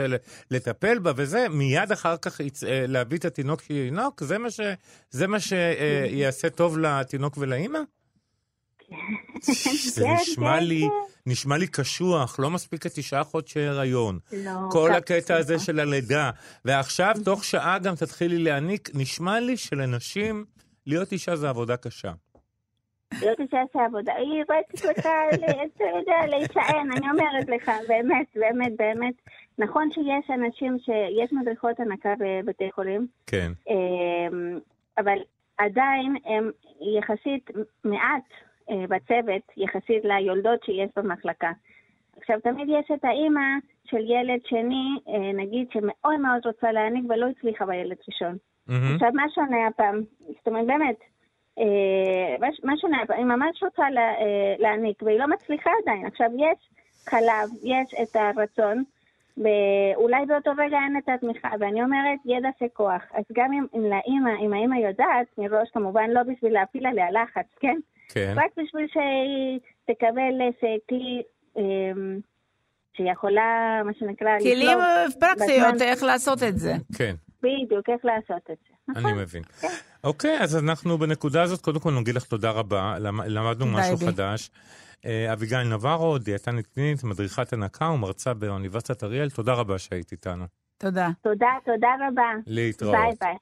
לטפל בה וזה, מיד אחר כך יצ- אה, להביא את התינוק שינוק, זה מה, ש, זה מה שיעשה טוב לתינוק ולאימא? זה כן, נשמע כן, לי, כן. נשמע לי קשוח, לא מספיק התשעה חודשי הריון. לא, כל הקטע הזה. של הלידה. ועכשיו, תוך שעה גם תתחילי להעניק, נשמע לי שלנשים, להיות אישה זה עבודה קשה. היא לא תעשה עבודה, היא רק צריכה, ל- אתה יודע, להישען, אני אומרת לך, באמת, באמת, באמת. נכון שיש אנשים, שיש מדריכות הנקה בבתי חולים, כן. אמ, אבל עדיין הם יחסית מעט אה, בצוות, יחסית ליולדות שיש במחלקה. עכשיו, תמיד יש את האימא של ילד שני, אה, נגיד, שמאוד מאוד רוצה להעניק ולא הצליחה בילד ראשון. מהמם. עכשיו, מה שונה הפעם? זאת אומרת, באמת, אה, מה- מה שונה הפעם? היא ממש רוצה לה, אה, להעניק, והיא לא מצליחה עדיין. עכשיו, יש חלב, יש את הרצון, ואולי באותו רגע אין את התמיכה, ואני אומרת, ידע זה כוח. אז גם אם, אם לאימא, אם האימא יודעת מראש, כמובן לא בשביל להפיל עליה לחץ, כן? כן. רק בשביל שהיא תקבל איזה כלי אמ, שיכולה, מה שנקרא, כלים פרקטיות בזמן- איך לעשות את זה. כן. בדיוק, איך לעשות את זה. נכון. אני מבין. אוקיי, אז אנחנו בנקודה הזאת, קודם כל נגיד לך תודה רבה, למ- למדנו משהו. חדש. אה, אביגיל נברו, דיאטנית קלינית, מדריכת הנקה ומרצה באוניברסיטת אריאל, תודה רבה שהיית איתנו. תודה. תודה, תודה רבה. להתראות. ביי ביי.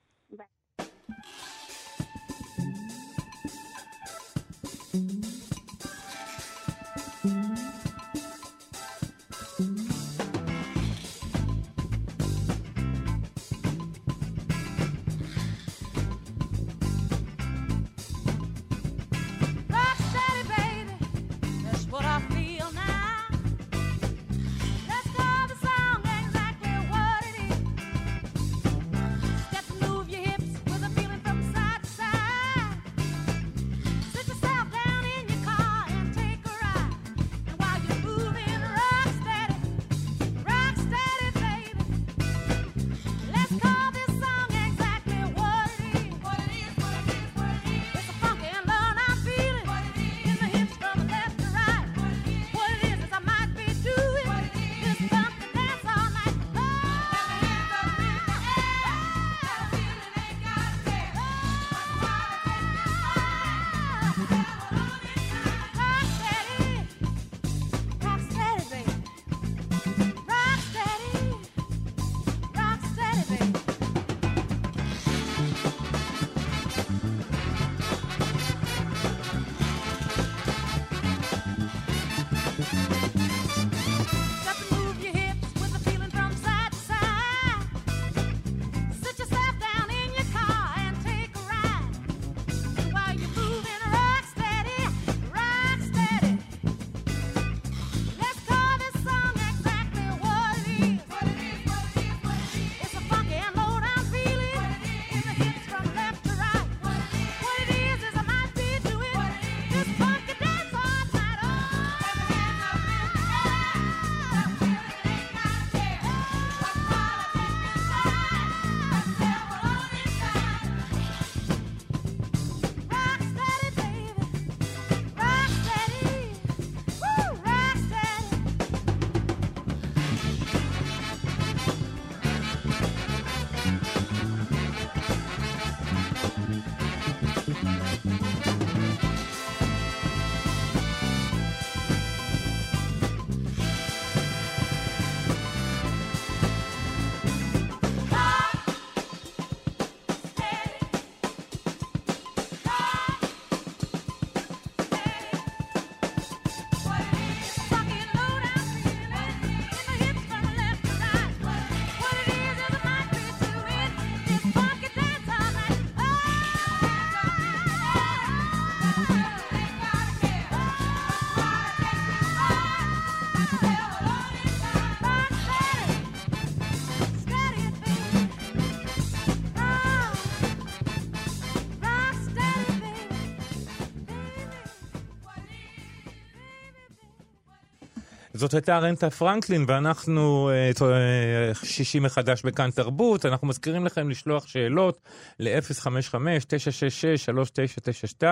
זאת הייתה רנטה פרנקלין, ואנחנו אה, אה, שישי מחדש בכאן תרבות. אנחנו מזכירים לכם לשלוח שאלות ל-055-966-3992,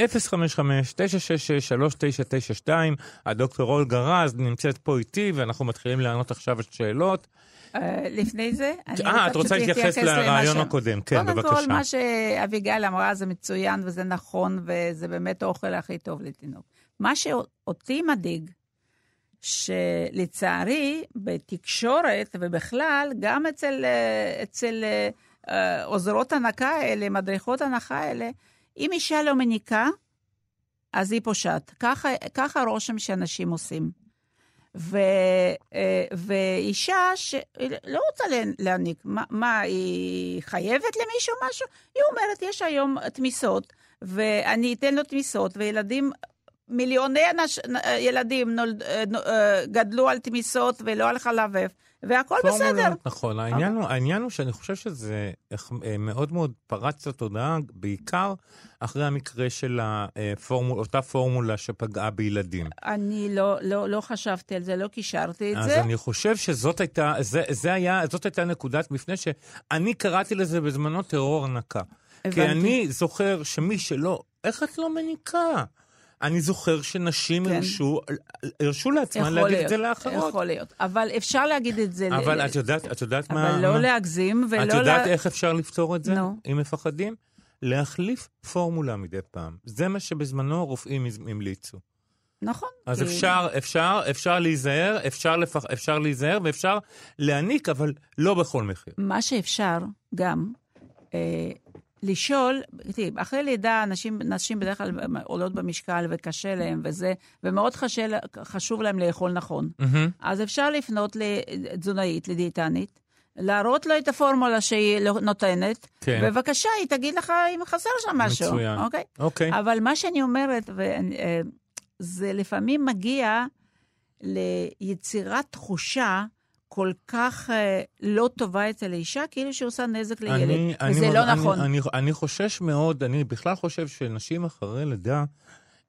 055-966-3992. הדוקטור אולגה רז נמצאת פה איתי, ואנחנו מתחילים לענות עכשיו על שאלות. אה, לפני זה, אני אה, את רוצה להתייחס לרעיון הקודם. כן, קודם בבקשה. כל, מה שאביגיל אמרה זה מצוין וזה נכון, וזה באמת האוכל הכי טוב לתינוק. מה שאותי מדאיג, שלצערי, בתקשורת ובכלל, גם אצל, אה, אצל אה, אה, עוזרות הנקה האלה, מדריכות הנקה האלה, אם אישה לא מניקה, אז היא פושעת. ככה, ככה רושם שאנשים עושים. ו, אה, ואישה שלא רוצה לה- להעניק, מה, מה, היא חייבת למישהו משהו? היא אומרת, יש היום תמיסות, ואני אתן לו תמיסות, וילדים, מיליוני אנש, ילדים נולד, אה, אה, גדלו על תמיסות ולא על חלב אם, והכל בסדר. פורמולות, נכון. העניין הוא, העניין הוא שאני חושב שזה אה, מאוד מאוד פרץ לתודעה, בעיקר אחרי המקרה של הפורמול, אותה פורמולה שפגעה בילדים. אני לא, לא, לא חשבתי על זה, לא קישרתי את אז זה. אני חושב שזאת הייתה, זה, זה היה, זאת הייתה נקודת מפנה שאני קראתי לזה בזמנו טרור הנקה. כי הבנתי. אני זוכר שמי שלא, איך את לא מניקה? אני זוכר שנשים כן. הרשו, הרשו לעצמן להגיד להיות, את זה לאחרות. יכול להיות. אבל אפשר להגיד את זה. אבל ל- את יודעת, את יודעת מה... אבל לא מה- להגזים ולא... את יודעת לה- איך אפשר לפתור את זה? נו. אם מפחדים? להחליף פורמולה מדי פעם. זה מה שבזמנו הרופאים המליצו. נכון. אז כי- אפשר, אפשר, אפשר להיזהר, אפשר, לפח, אפשר להיזהר ואפשר להעניק, אבל לא בכל מחיר. מה שאפשר גם, אה, לשאול, תראי, אחרי לידה נשים, נשים בדרך כלל עולות במשקל וקשה להן וזה, ומאוד חשה, חשוב להן לאכול נכון. מהמם. אז אפשר לפנות לתזונאית, לדיאטנית, להראות לו את הפורמולה שהיא לא- נותנת, כן. בבקשה, היא תגיד לך אם חסר שם משהו. מצוין. אוקיי? אוקיי. אבל מה שאני אומרת, ואני, אה, זה לפעמים מגיע ליצירת תחושה כל כך אה, לא טובה אצל האישה, כאילו שהיא עושה נזק לילד. אני, אני, וזה לא אני, נכון. אני, אני חושש מאוד, אני בכלל חושב שנשים אחרי לידה,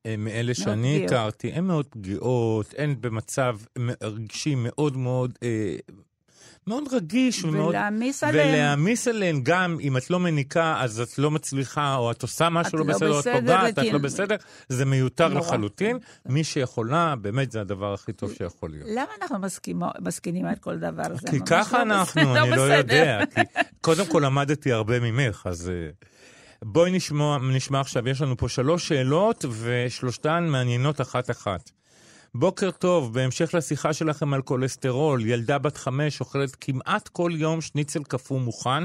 אה, מאלה שאני פגיעות. הכרתי, הן מאוד פגיעות, הן במצב רגשי מאוד מאוד, אה, מאוד רגיש ומאוד... ולהעמיס עליהם. ולהעמיס עליהן גם אם את לא מניקה, אז את לא מצליחה, או את עושה משהו לא לא בסדר, או את פוגעת, את לא בסדר, זה מיותר נורא. לחלוטין. מי שיכולה, באמת זה הדבר הכי טוב שיכול להיות. למה אנחנו מסכימו, מסכימים על כל דבר? כי ככה לא אנחנו, בסדר, אני לא בסדר. יודע. כי קודם כל למדתי הרבה ממך, אז אה, בואי נשמע, נשמע עכשיו, יש לנו פה שלוש שאלות, ושלושתן מעניינות אחת-אחת. בוקר טוב, בהמשך לשיחה שלכם על כולסטרול, ילדה בת חמש אוכלת כמעט כל יום שניצל קפוא מוכן,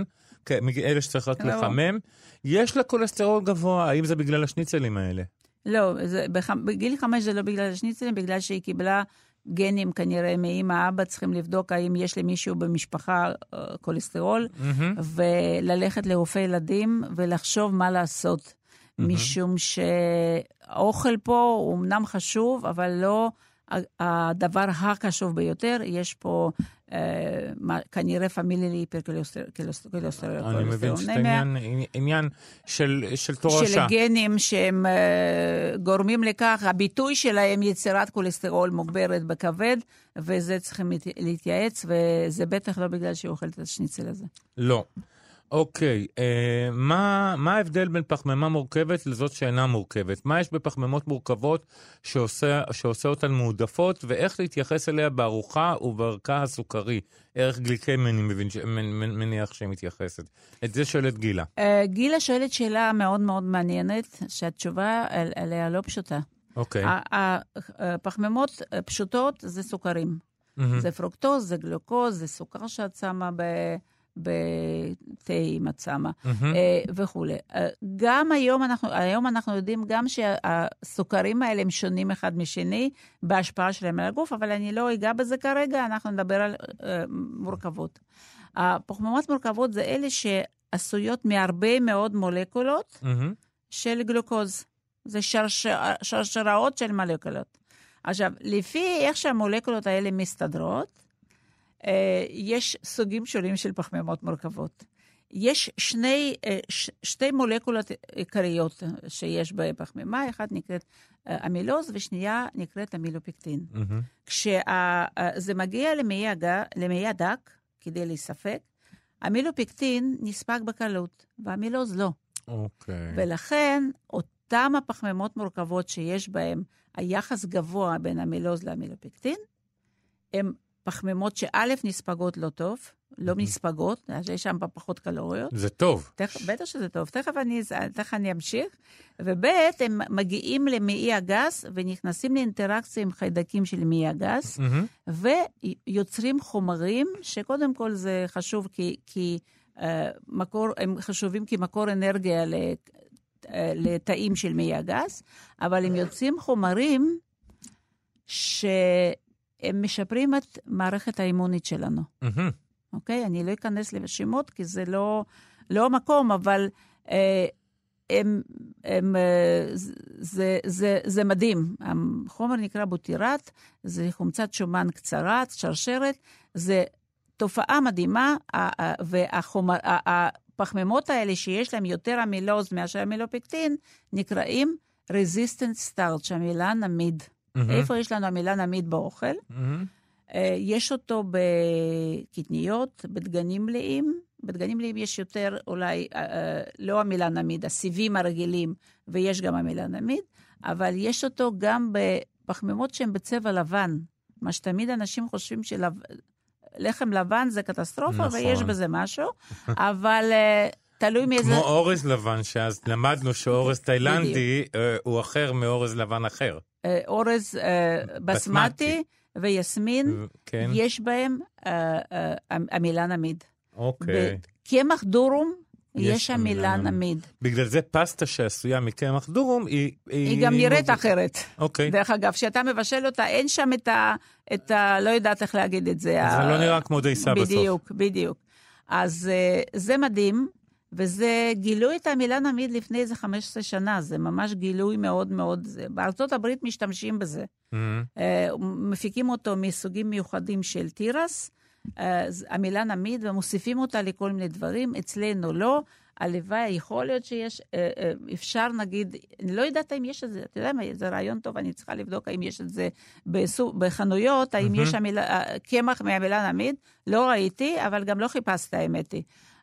מאלה שצריך רק לא. לחמם. יש לה כולסטרול גבוה, האם זה בגלל השניצלים האלה? לא, זה, בח, בגיל חמש זה לא בגלל השניצלים, בגלל שהיא קיבלה גנים כנראה מאמא, אבא, צריכים לבדוק האם יש למישהו במשפחה אה, כולסטרול, מהמם. וללכת לרופא ילדים ולחשוב מה לעשות. משום שהאוכל פה הוא אמנם חשוב, אבל לא הדבר החשוב ביותר. יש פה אה, כנראה פמילי להיפרקולסטרול. אני מבין שזה עניין, עניין של, של תורשה. של גנים שהם אה, גורמים לכך, הביטוי שלהם יצירת כולסטרול מוגברת בכבד, וזה צריכים להת- להתייעץ, וזה בטח לא בגלל שהיא אוכלת את השניצל הזה. לא. אוקיי, אה, מה, מה ההבדל בין פחמימה מורכבת לזאת שאינה מורכבת? מה יש בפחמימות מורכבות שעושה, שעושה אותן מועדפות, ואיך להתייחס אליה בארוחה ובערכה הסוכרי? ערך גליקמי, אני מבין, ש- מנ- מנ- מניח שהיא מתייחסת. את זה שואלת גילה. אה, גילה שואלת שאלה מאוד מאוד מעניינת, שהתשובה על- עליה לא פשוטה. אוקיי. הפחמימות אה, פשוטות זה סוכרים. מהמם. זה פרוקטוז, זה גלוקוז, זה סוכר שאת שמה ב- בתה שמה. מהמם. אה, וכולי. אה, גם היום אנחנו, היום אנחנו יודעים גם שהסוכרים האלה הם שונים אחד משני בהשפעה שלהם על הגוף, אבל אני לא אגע בזה כרגע, אנחנו נדבר על אה, מורכבות. הפחמימות מורכבות זה אלה שעשויות מהרבה מאוד מולקולות. של גלוקוז. זה שרשר, שרשראות של מולקולות. עכשיו, לפי איך שהמולקולות האלה מסתדרות, יש סוגים שונים של פחמימות מורכבות. יש שני, אה, ש, שתי מולקולות עיקריות שיש בפחמימה, אחת נקראת אה, אמילוז ושנייה נקראת אמילופקטין. מהמם. כשזה מגיע למעי. למעי הדק, כדי להיספק, אמילופקטין נספק בקלות, והמילוז לא. אוקיי. ולכן, אותם הפחמימות מורכבות שיש בהן היחס גבוה בין המילוז לאמילופקטין, הן פחמימות שא', נספגות לא טוב, לא נספגות, יש שם פחות קלוריות. זה טוב. תכף, בטח שזה טוב, תכף אני, תכף אני אמשיך. וב', הם מגיעים למעי הגס ונכנסים לאינטראקציה עם חיידקים של מעי הגס, מהמם. ויוצרים חומרים, שקודם כל זה חשוב כי, כי uh, מקור, הם חשובים כמקור אנרגיה אה, לתאים של מעי הגס, אבל הם יוצאים חומרים שהם משפרים את מערכת האימונית שלנו. אוקיי? אני לא אכנס לשמות, כי זה לא, לא המקום, אבל אה, הם, הם, אה, זה, זה, זה מדהים. החומר נקרא בוטירט, זה חומצת שומן קצרה, שרשרת, זה תופעה מדהימה, ה- ה- והחומר, ה- הפחמימות האלה שיש להם יותר אמילוז מאשר אמילופקטין, נקראים resistant starch, המילה נמיד. מהמם. איפה יש לנו המילה נמיד באוכל? מהמם. אה, יש אותו בקטניות, בדגנים מלאים. בדגנים מלאים יש יותר, אולי, אה, אה, לא המילה נמיד, הסיבים הרגילים, ויש גם המילה נמיד, אבל יש אותו גם בפחמימות שהן בצבע לבן. מה שתמיד אנשים חושבים שלחם לבן זה קטסטרופה, נכון. ויש בזה משהו, אבל אה, תלוי מאיזה... כמו אורז לבן, שאז למדנו שאורז תאילנדי הוא אחר מאורז לבן אחר. אה, אורז אה, בסמטי ויסמין, כן, יש בהם אה, המילה נמיד. אוקיי. בקמח דורום יש המילה נמיד. בגלל זה פסטה שעשויה מקמח דורום, היא... היא גם נראית אחרת. אוקיי. דרך אגב, כשאתה מבשל אותה, אין שם את ה... את ה... לא יודעת איך להגיד את זה. זה ה- לא נראה כמו דייסה בסוף. בדיוק, בדיוק. אז זה מדהים, וזה גילו את המילה נמיד לפני איזה 15 שנה, זה ממש גילוי מאוד מאוד... בארצות הברית משתמשים בזה. מהמם. אה, מפיקים אותו מסוגים מיוחדים של תירס, אה, המילה נמיד, ומוסיפים אותה לכל מיני דברים, אצלנו לא. הלוואי, יכול להיות שיש, אה, אפשר נגיד, אני לא יודעת אם יש את זה, אתה יודע מה, זה רעיון טוב, אני צריכה לבדוק האם יש את זה בסו, בחנויות, האם יש המילה, קמח מהמילה נמיד, לא ראיתי, אבל גם לא חיפשתי, האמת היא.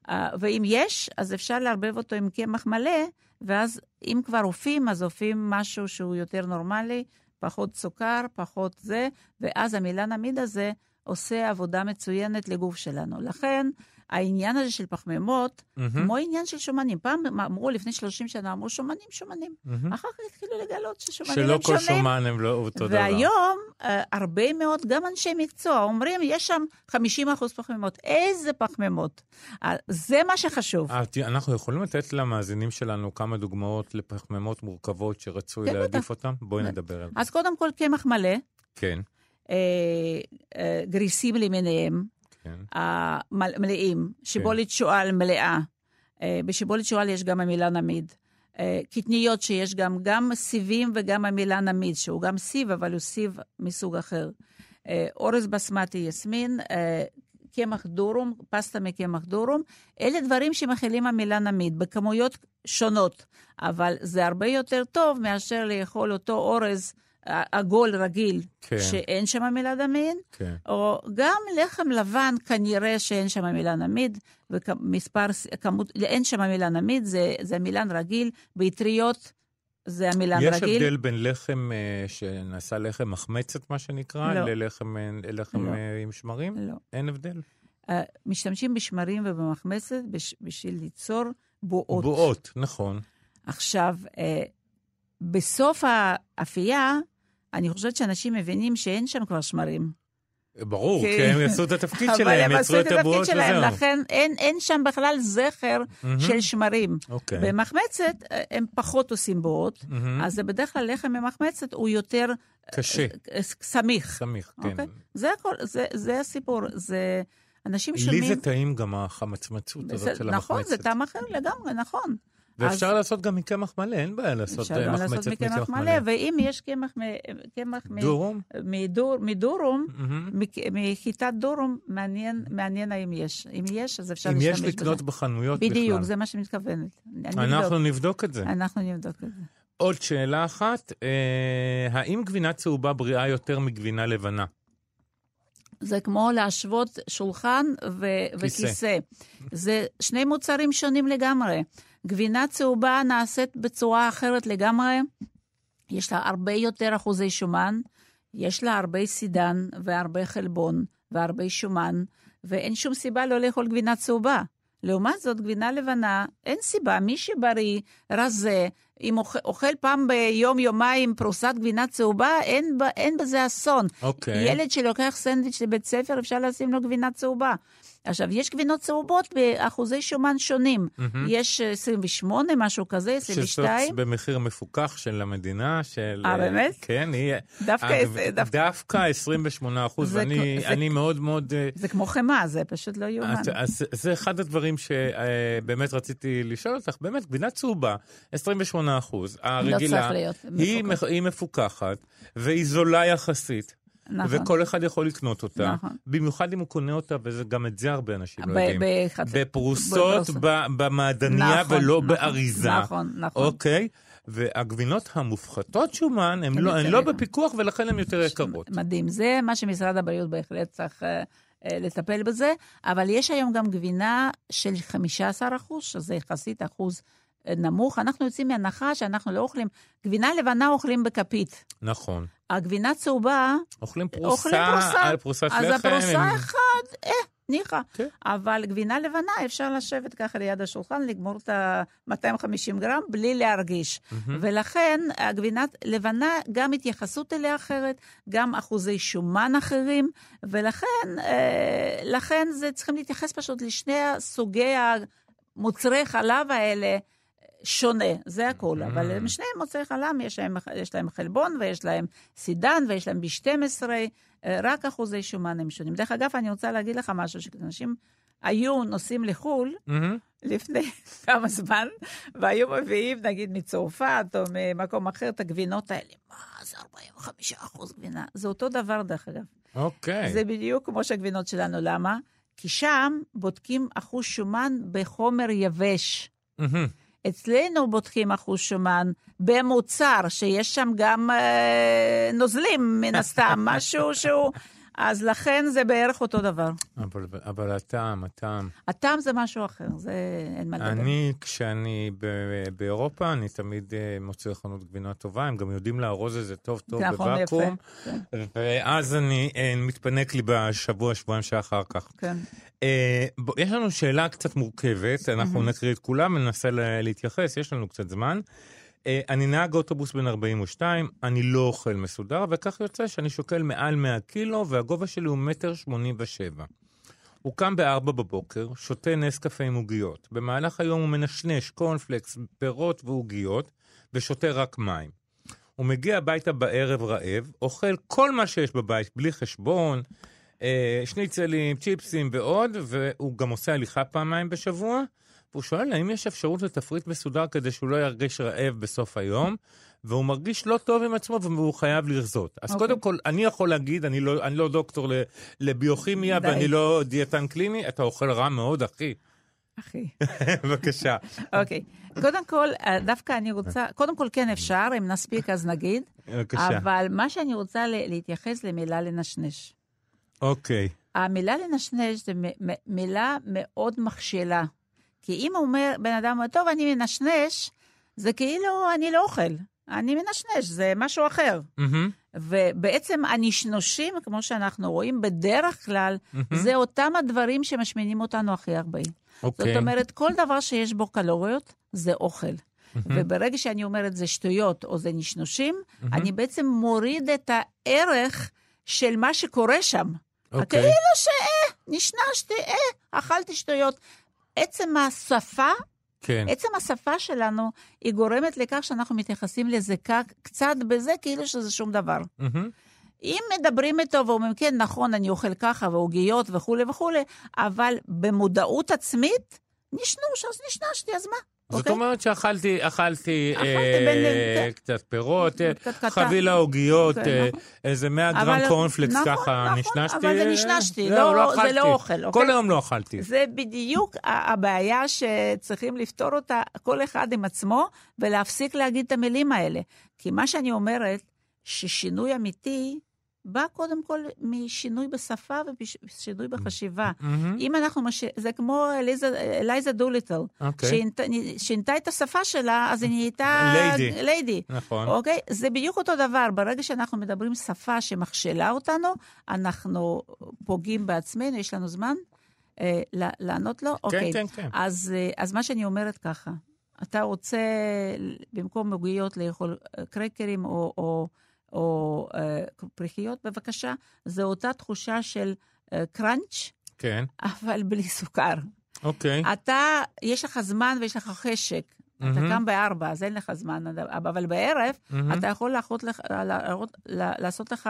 אה, ואם יש, אז אפשר לערבב אותו עם קמח מלא, ואז אם כבר אופים, אז אופים משהו שהוא יותר נורמלי, פחות סוכר, פחות זה, ואז המילה נמיד הזה עושה עבודה מצוינת לגוף שלנו. לכן, העניין הזה של פחמימות, כמו עניין של שומנים. פעם אמרו, לפני 30 שנה, אמרו שומנים, שומנים. אחר כך התחילו לגלות ששומנים שלא הם כל שונים. שומן הם לא אותו דבר. והיום, אה, הרבה מאוד, גם אנשי מקצוע, אומרים, יש שם 50 אחוז פחמימות. איזה פחמימות? אה, זה מה שחשוב. אה, אנחנו יכולים לתת למאזינים שלנו כמה דוגמאות לפחמימות מורכבות שרצוי כן, להעדיף. אותן? בואי נדבר על זה. אז קודם כל, קמח מלא, כן, גריסים למיניהם, כן. המלאים, שיבולת שועל מלאה. אה, בשיבולת שועל יש גם המילה נמיד. אה, קטניות שיש גם, גם סיבים וגם המילה נמיד, שהוא גם סיב, אבל הוא סיב מסוג אחר. אה, אורז בסמטי יסמין, קמח דורום, פסטה מקמח דורום, אלה דברים שמכילים המילה נמיד, בכמויות שונות, אבל זה הרבה יותר טוב מאשר לאכול אותו אורז עגול רגיל, כן. שאין שם המילה נמיד, כן. או גם לחם לבן, כנראה שאין שם המילה נמיד, ומספר, כמות, אין שם המילה נמיד, זה, זה מילן רגיל, באטריות זה המילן יש רגיל. הבדל בין לחם אה, שנעשה לחם מחמצת, מה שנקרא, לא. ללחם אה, לחם לא. אה, עם שמרים? לא. אין הבדל? משתמשים בשמרים ובמחמצת בש, בשביל ליצור בועות. בועות, נכון. עכשיו, בסוף האפייה, אני חושבת שאנשים מבינים שאין שם כבר שמרים. ברור, כי- הם יעשו את התפקיד שלהם, הם יצרו את הבועות שלהם, וזהו. לכן אין, אין שם בכלל זכר של שמרים. אוקיי. במחמצת אה, הם פחות עושים בועות, אז זה בדרך כלל לחם ממחמצת הוא יותר קשה, אה, סמיך. סמיך, כן. אוקיי? זה הכל, זה, זה הסיפור. זה... אנשים לי שומעים... זה טעים גם החמצמצות הזאת של נכון, המחמצת. זה טעם אחר לגמרי, נכון. ואפשר אז לעשות גם מקמח מלא, אין בעיה לעשות אפשר אה, גם לעשות מחמצת מקמח מלא, ואם יש קמח קמח דורום? מדור- מדורום. מק- מחיטת דורום, מעניין מעניין האם יש. אם יש, אז אפשר אם להשתמש יש בזה. לקנות בחנויות בכלל. בדיוק, זה מה שמתכוונת. אנחנו נבדוק. נבדוק את זה. אנחנו נבדוק את זה. עוד שאלה אחת, אה, האם גבינה צהובה בריאה יותר מגבינה לבנה? זה כמו להשוות שולחן ו- כיסא. וכיסא. זה שני מוצרים שונים לגמרי. גבינה צהובה נעשית בצורה אחרת לגמרי. יש לה הרבה יותר אחוזי שומן, יש לה הרבה סידן והרבה חלבון והרבה שומן, ואין שום סיבה לא לאכול גבינה צהובה. לעומת זאת, גבינה לבנה, אין סיבה. מי שבריא, רזה, אם אוכל, אוכל פעם ביום, יומיים פרוסת גבינה צהובה, אין, אין בזה אסון. אוקיי. ילד שלוקח סנדוויץ' לבית ספר, אפשר לשים לו גבינה צהובה. עכשיו, יש גבינות צהובות באחוזי שומן שונים. יש אה, 28, משהו כזה, שזאת 22. במחיר מפוקח של המדינה, של... אה, באמת? כן, היא... דווקא הגב- עשר- דווקא- דווקא 28 אחוז, ואני זה- אני מאוד מאוד... אה, זה כמו חמאה, זה פשוט לא יאומן. אז, אז זה אחד הדברים שבאמת רציתי לשאול אותך. באמת, גבינה צהובה, 28 אחוז, הרגילה, לא צריך להיות היא, מפוקח. היא מפוקחת, והיא זולה יחסית. נכון. וכל אחד יכול לקנות אותה, נכון. במיוחד אם הוא קונה אותה, וגם את זה הרבה אנשים לא יודעים. בפרוסות במעדניה נכון, ולא נכון, באריזה. נכון, נכון. אוקיי? והגבינות המופחתות שומן, הן לא, לא. בפיקוח ולכן הן יותר יקרות. מדהים. זה מה שמשרד הבריאות בהחלט צריך אה, אה, לטפל בזה, אבל יש היום גם גבינה של 15 אחוז, שזה יחסית אחוז נמוך. אנחנו יוצאים מהנחה שאנחנו לא אוכלים, גבינה לבנה אוכלים בכפית. נכון. הגבינה צהובה, אוכלים פרוסה אוכלים פרוסה. על פרוסת לחם. אז הפרוסה עם- אחד, אה, ניחא. כן. אבל גבינה לבנה, אפשר לשבת ככה ליד השולחן, לגמור את ה-250 גרם בלי להרגיש. ולכן הגבינה לבנה, גם התייחסות אליה אחרת, גם אחוזי שומן אחרים, ולכן אה, זה צריכים להתייחס פשוט לשני סוגי המוצרי חלב האלה. שונה, זה הכול. אבל הם שניהם מוצרי חלב, יש להם, יש להם חלבון ויש להם סידן ויש להם B12, אה, רק אחוזי שומן הם שונים. דרך אגב, אני רוצה להגיד לך משהו, שכשאנשים היו נוסעים לחו"ל, מהמם. לפני כמה זמן, והיו מביאים, נגיד, מצרפת או ממקום אחר את הגבינות האלה. מה, זה 45 אחוז גבינה. זה אותו דבר, דרך אגב. אוקיי. זה בדיוק כמו שהגבינות שלנו. למה? כי שם בודקים אחוז שומן בחומר יבש. מהמם. אצלנו בודקים אחוז שומן במוצר, שיש שם גם אה, נוזלים, מן הסתם, משהו שהוא... אז לכן זה בערך אותו דבר. אבל, אבל הטעם, הטעם. הטעם זה משהו אחר, זה אין מה לדבר. אני, כשאני ב- באירופה, אני תמיד אה, מוצא חנות גבינה טובה, הם גם יודעים לארוז את זה טוב טוב נכון, בוואקום, יפה. כן, ואז אני אה, מתפנק לי בשבוע, שבועיים שאחר כך. כן. בוא, יש לנו שאלה קצת מורכבת, אנחנו נקריא את כולם, ננסה לה- להתייחס, יש לנו קצת זמן. אה, אני נהג אוטובוס בן 42, אני לא אוכל מסודר, וכך יוצא שאני שוקל מעל 100 קילו, והגובה שלי הוא מטר 87. הוא קם ב-4 בבוקר, שותה נס קפה עם עוגיות. במהלך היום הוא מנשנש קורנפלקס, פירות ועוגיות, ושותה רק מים. הוא מגיע הביתה בערב רעב, אוכל כל מה שיש בבית, בלי חשבון, אה, שניצלים, צ'יפסים ועוד, והוא גם עושה הליכה פעמיים בשבוע. והוא שואל האם יש אפשרות לתפריט מסודר כדי שהוא לא ירגיש רעב בסוף היום, והוא מרגיש לא טוב עם עצמו והוא חייב לרזות. אז אוקיי. קודם כל, אני יכול להגיד, אני לא, אני לא דוקטור לביוכימיה די. ואני לא דיאטן קליני, אתה אוכל רע מאוד, אחי. אחי. בבקשה. אוקיי. קודם כל, אה, דווקא אני רוצה, קודם כל כן אפשר, אם נספיק אז נגיד, בבקשה. אבל מה שאני רוצה להתייחס למילה לנשנש. אוקיי. המילה לנשנש זה מילה מאוד מכשילה. כי אם אומר, בן אדם טוב, אני מנשנש, זה כאילו אני לא אוכל. אני מנשנש, זה משהו אחר. מהמם. ובעצם הנשנושים, כמו שאנחנו רואים, בדרך כלל, זה אותם הדברים שמשמינים אותנו הכי הרבה. אוקיי. זאת אומרת, כל דבר שיש בו קלוריות, זה אוכל. וברגע שאני אומרת זה שטויות או זה נשנושים, אני בעצם מוריד את הערך של מה שקורה שם. אוקיי. כאילו שאה, נשנשתי, אה, אכלתי שטויות. עצם השפה, כן. עצם השפה שלנו, היא גורמת לכך שאנחנו מתייחסים לזה קצת בזה כאילו שזה שום דבר. מהמם. אם מדברים איתו ואומרים, כן, נכון, אני אוכל ככה, ועוגיות וכולי וכולי, אבל במודעות עצמית, נשנוש, אז נשנשתי, אז מה? זאת אוקיי? אומרת שאכלתי, אכלתי אה. קצת פירות, אה. חבילה עוגיות, כן, אה, נכון. איזה 100 גרם אבל- קורנפלקס נכון, ככה, נכון, נשנשתי. אבל זה נשנשתי, זהו, לא- זה אכלתי. לא אוכל, אוקיי? כל היום לא אכלתי. זה בדיוק הבעיה שצריכים לפתור אותה כל אחד עם עצמו, ולהפסיק להגיד את המילים האלה. כי מה שאני אומרת, ששינוי אמיתי בא קודם כל משינוי בשפה ושינוי בחשיבה. מהמם. אם אנחנו, מש... זה כמו אלייזה דוליטל, אוקיי. שינתה, שינתה את השפה שלה, אז היא נהייתה... ליידי. ליידי. נכון. אוקיי? זה בדיוק אותו דבר. ברגע שאנחנו מדברים שפה שמכשילה אותנו, אנחנו פוגעים בעצמנו. יש לנו זמן אה, לענות לו? אוקיי. כן, כן. אז, אה, אז מה שאני אומרת ככה, אתה רוצה במקום עוגיות לאכול אה, קרקרים או, או, או אה, פריחיות, בבקשה, זו אותה תחושה של אה, קראנץ', כן, אבל בלי סוכר. אוקיי. אתה, יש לך זמן ויש לך חשק. אתה מהמם. קם בארבע, אז אין לך זמן, אבל בערב מהמם. אתה יכול לאחות לך, להראות- לעשות לך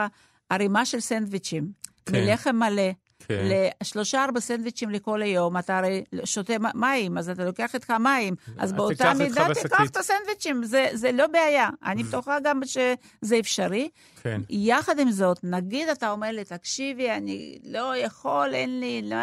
ערימה של סנדוויצ'ים, כן. מלחם מלא, כן. לשלושה ארבע סנדוויצ'ים לכל היום, אתה הרי שותה מים, אז אתה לוקח איתך מים, אז באותה מידה. תיקח את הסנדוויצ'ים, זה, זה לא בעיה. אני בטוחה גם שזה אפשרי. כן. יחד עם זאת, נגיד אתה אומר לי, תקשיבי, אני לא יכול, אין לי, לא,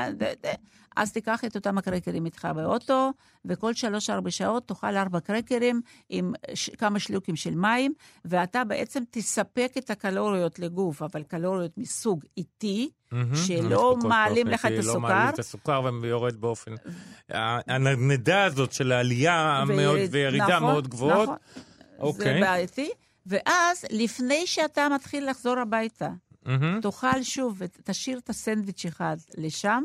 אז תיקח את אותם הקרקרים איתך באוטו, וכל שלוש-ארבע שעות תאכל ארבע קרקרים עם ש, כמה שלוקים של מים, ואתה בעצם תספק את הקלוריות לגוף, אבל קלוריות מסוג איטי, מהמם. שלא מעלים לך את לא הסוכר. מעלים את הסוכר ויורד באופן... הנדנדה הזאת של העלייה מאוד וירידה נכון, מאוד גבוהות. נכון. זה אוקיי. בעייתי. ואז, לפני שאתה מתחיל לחזור הביתה, מהמם. תאכל שוב, תשאיר את הסנדוויץ' אחד לשם,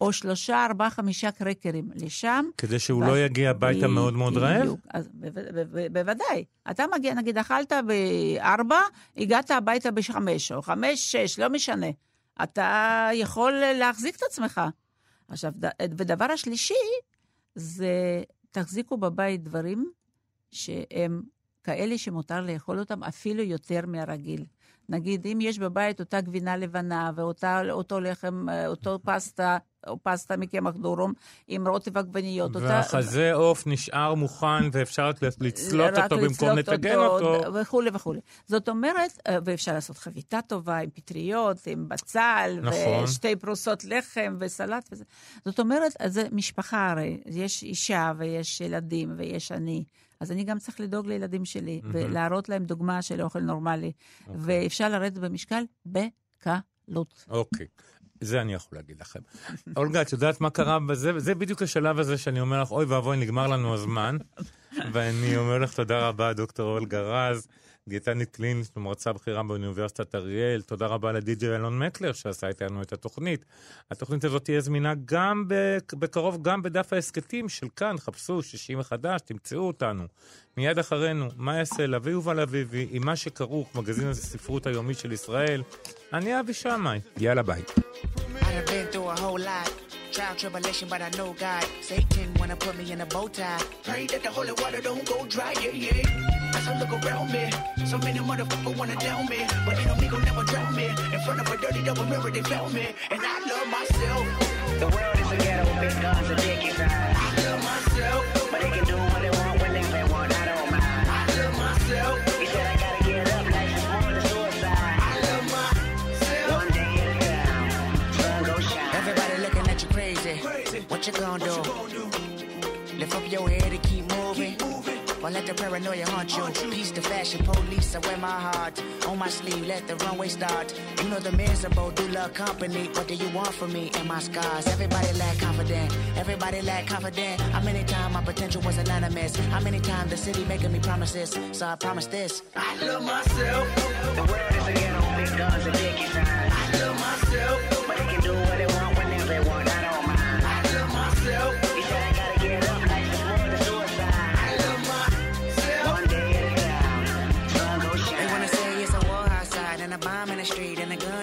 או שלושה, ארבעה, חמישה קרקרים לשם. כדי שהוא ואז- לא יגיע הביתה מאוד מאוד רעב? בדיוק. ב- ב- ב- בוודאי. אתה מגיע, נגיד, אכלת בארבע, הגעת הביתה בחמש, או חמש, שש, לא משנה. אתה יכול להחזיק את עצמך. עכשיו, ד- ודבר השלישי, זה תחזיקו בבית דברים שהם כאלה שמותר לאכול אותם אפילו יותר מהרגיל. נגיד, אם יש בבית אותה גבינה לבנה ואותו לחם, אה, אותו פסטה, פסטה מקמח דורום עם רוטב עגבניות. והחזה עוף נשאר מוכן ואפשר רק לצלוט רק אותו במקום לטגן אותו. וכולי וכולי. זאת אומרת, אה, ואפשר לעשות חביתה טובה עם פטריות, עם בצל, נכון. ושתי פרוסות לחם וסלט וזה. זאת אומרת, אז זה משפחה הרי, יש אישה ויש ילדים ויש אני. אז אני גם צריך לדאוג לילדים שלי, ולהראות להם דוגמה של אוכל נורמלי. ואפשר לרדת במשקל בקלות. אוקיי. זה אני יכול להגיד לכם. אולגה, את יודעת מה קרה בזה? זה בדיוק השלב הזה שאני אומר לך, אוי ואבוי, נגמר לנו הזמן. ואני אומר לך תודה רבה, דוקטור אולגה רז, דיאטנית קלינית ומרצה בכירה באוניברסיטת אריאל. תודה רבה לדי.ג'יי אלון מקלר שעשה איתנו את התוכנית. התוכנית הזאת תהיה זמינה גם בק- בקרוב, גם בדף ההסכתים של כאן. חפשו 60 מחדש, תמצאו אותנו. מיד אחרינו, מה יעשה לה ויובל אביבי עם מה שכרוך, מגזין הספרות היומי של ישראל. אני אבי שמאי, יאללה ביי. I done been a whole. Trial, tribulation, but I know God. Satan wanna put me in a bow tie. Pray that the holy water don't go dry, yeah, yeah. As I look around me, so many motherfuckers wanna down me. But they know me gon' never drown me. In front of a dirty double mirror, they found me. And I love myself. The world is a ghetto, big guns and dick you gonna do? Lift up your head and keep moving. Or let the paranoia haunt you. Peace the fashion police, I wear my heart on my sleeve. Let the runway start. You know the miserable do love company. What do you want from me and my scars? Everybody lack confident. Everybody lack confident. How many times my potential was anonymous? How many times the city making me promises? So I promise this. I love myself. The world is big guns and dick inside. I love myself.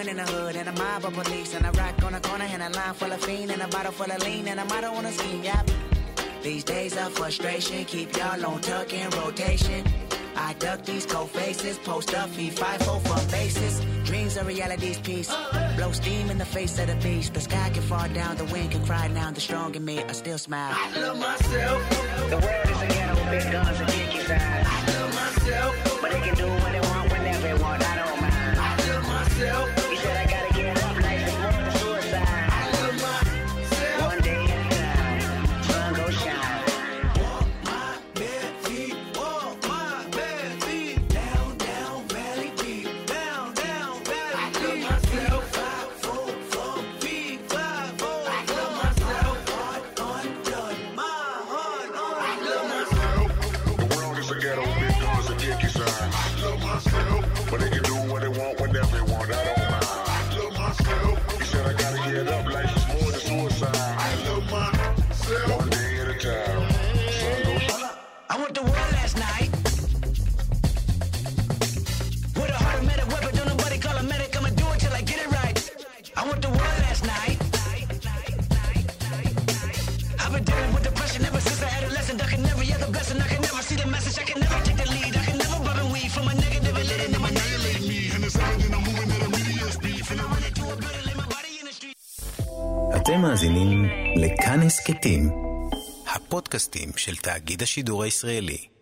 In the hood and a mob of police and a rock on the corner and a line full of fiend and a bottle full of lean and a motto on a scheme. Yep. These days of frustration keep y'all on tuck in rotation. I duck these cold faces, post up, feed five four from bases. Dreams are reality's piece. Blow steam in the face of the beast. The sky can fall down, the wind can cry now. The strong in me, I still smile. I love myself. The world is a ghetto, big guns and dick inside. הסכתים, הפודקאסטים של תאגיד השידור הישראלי.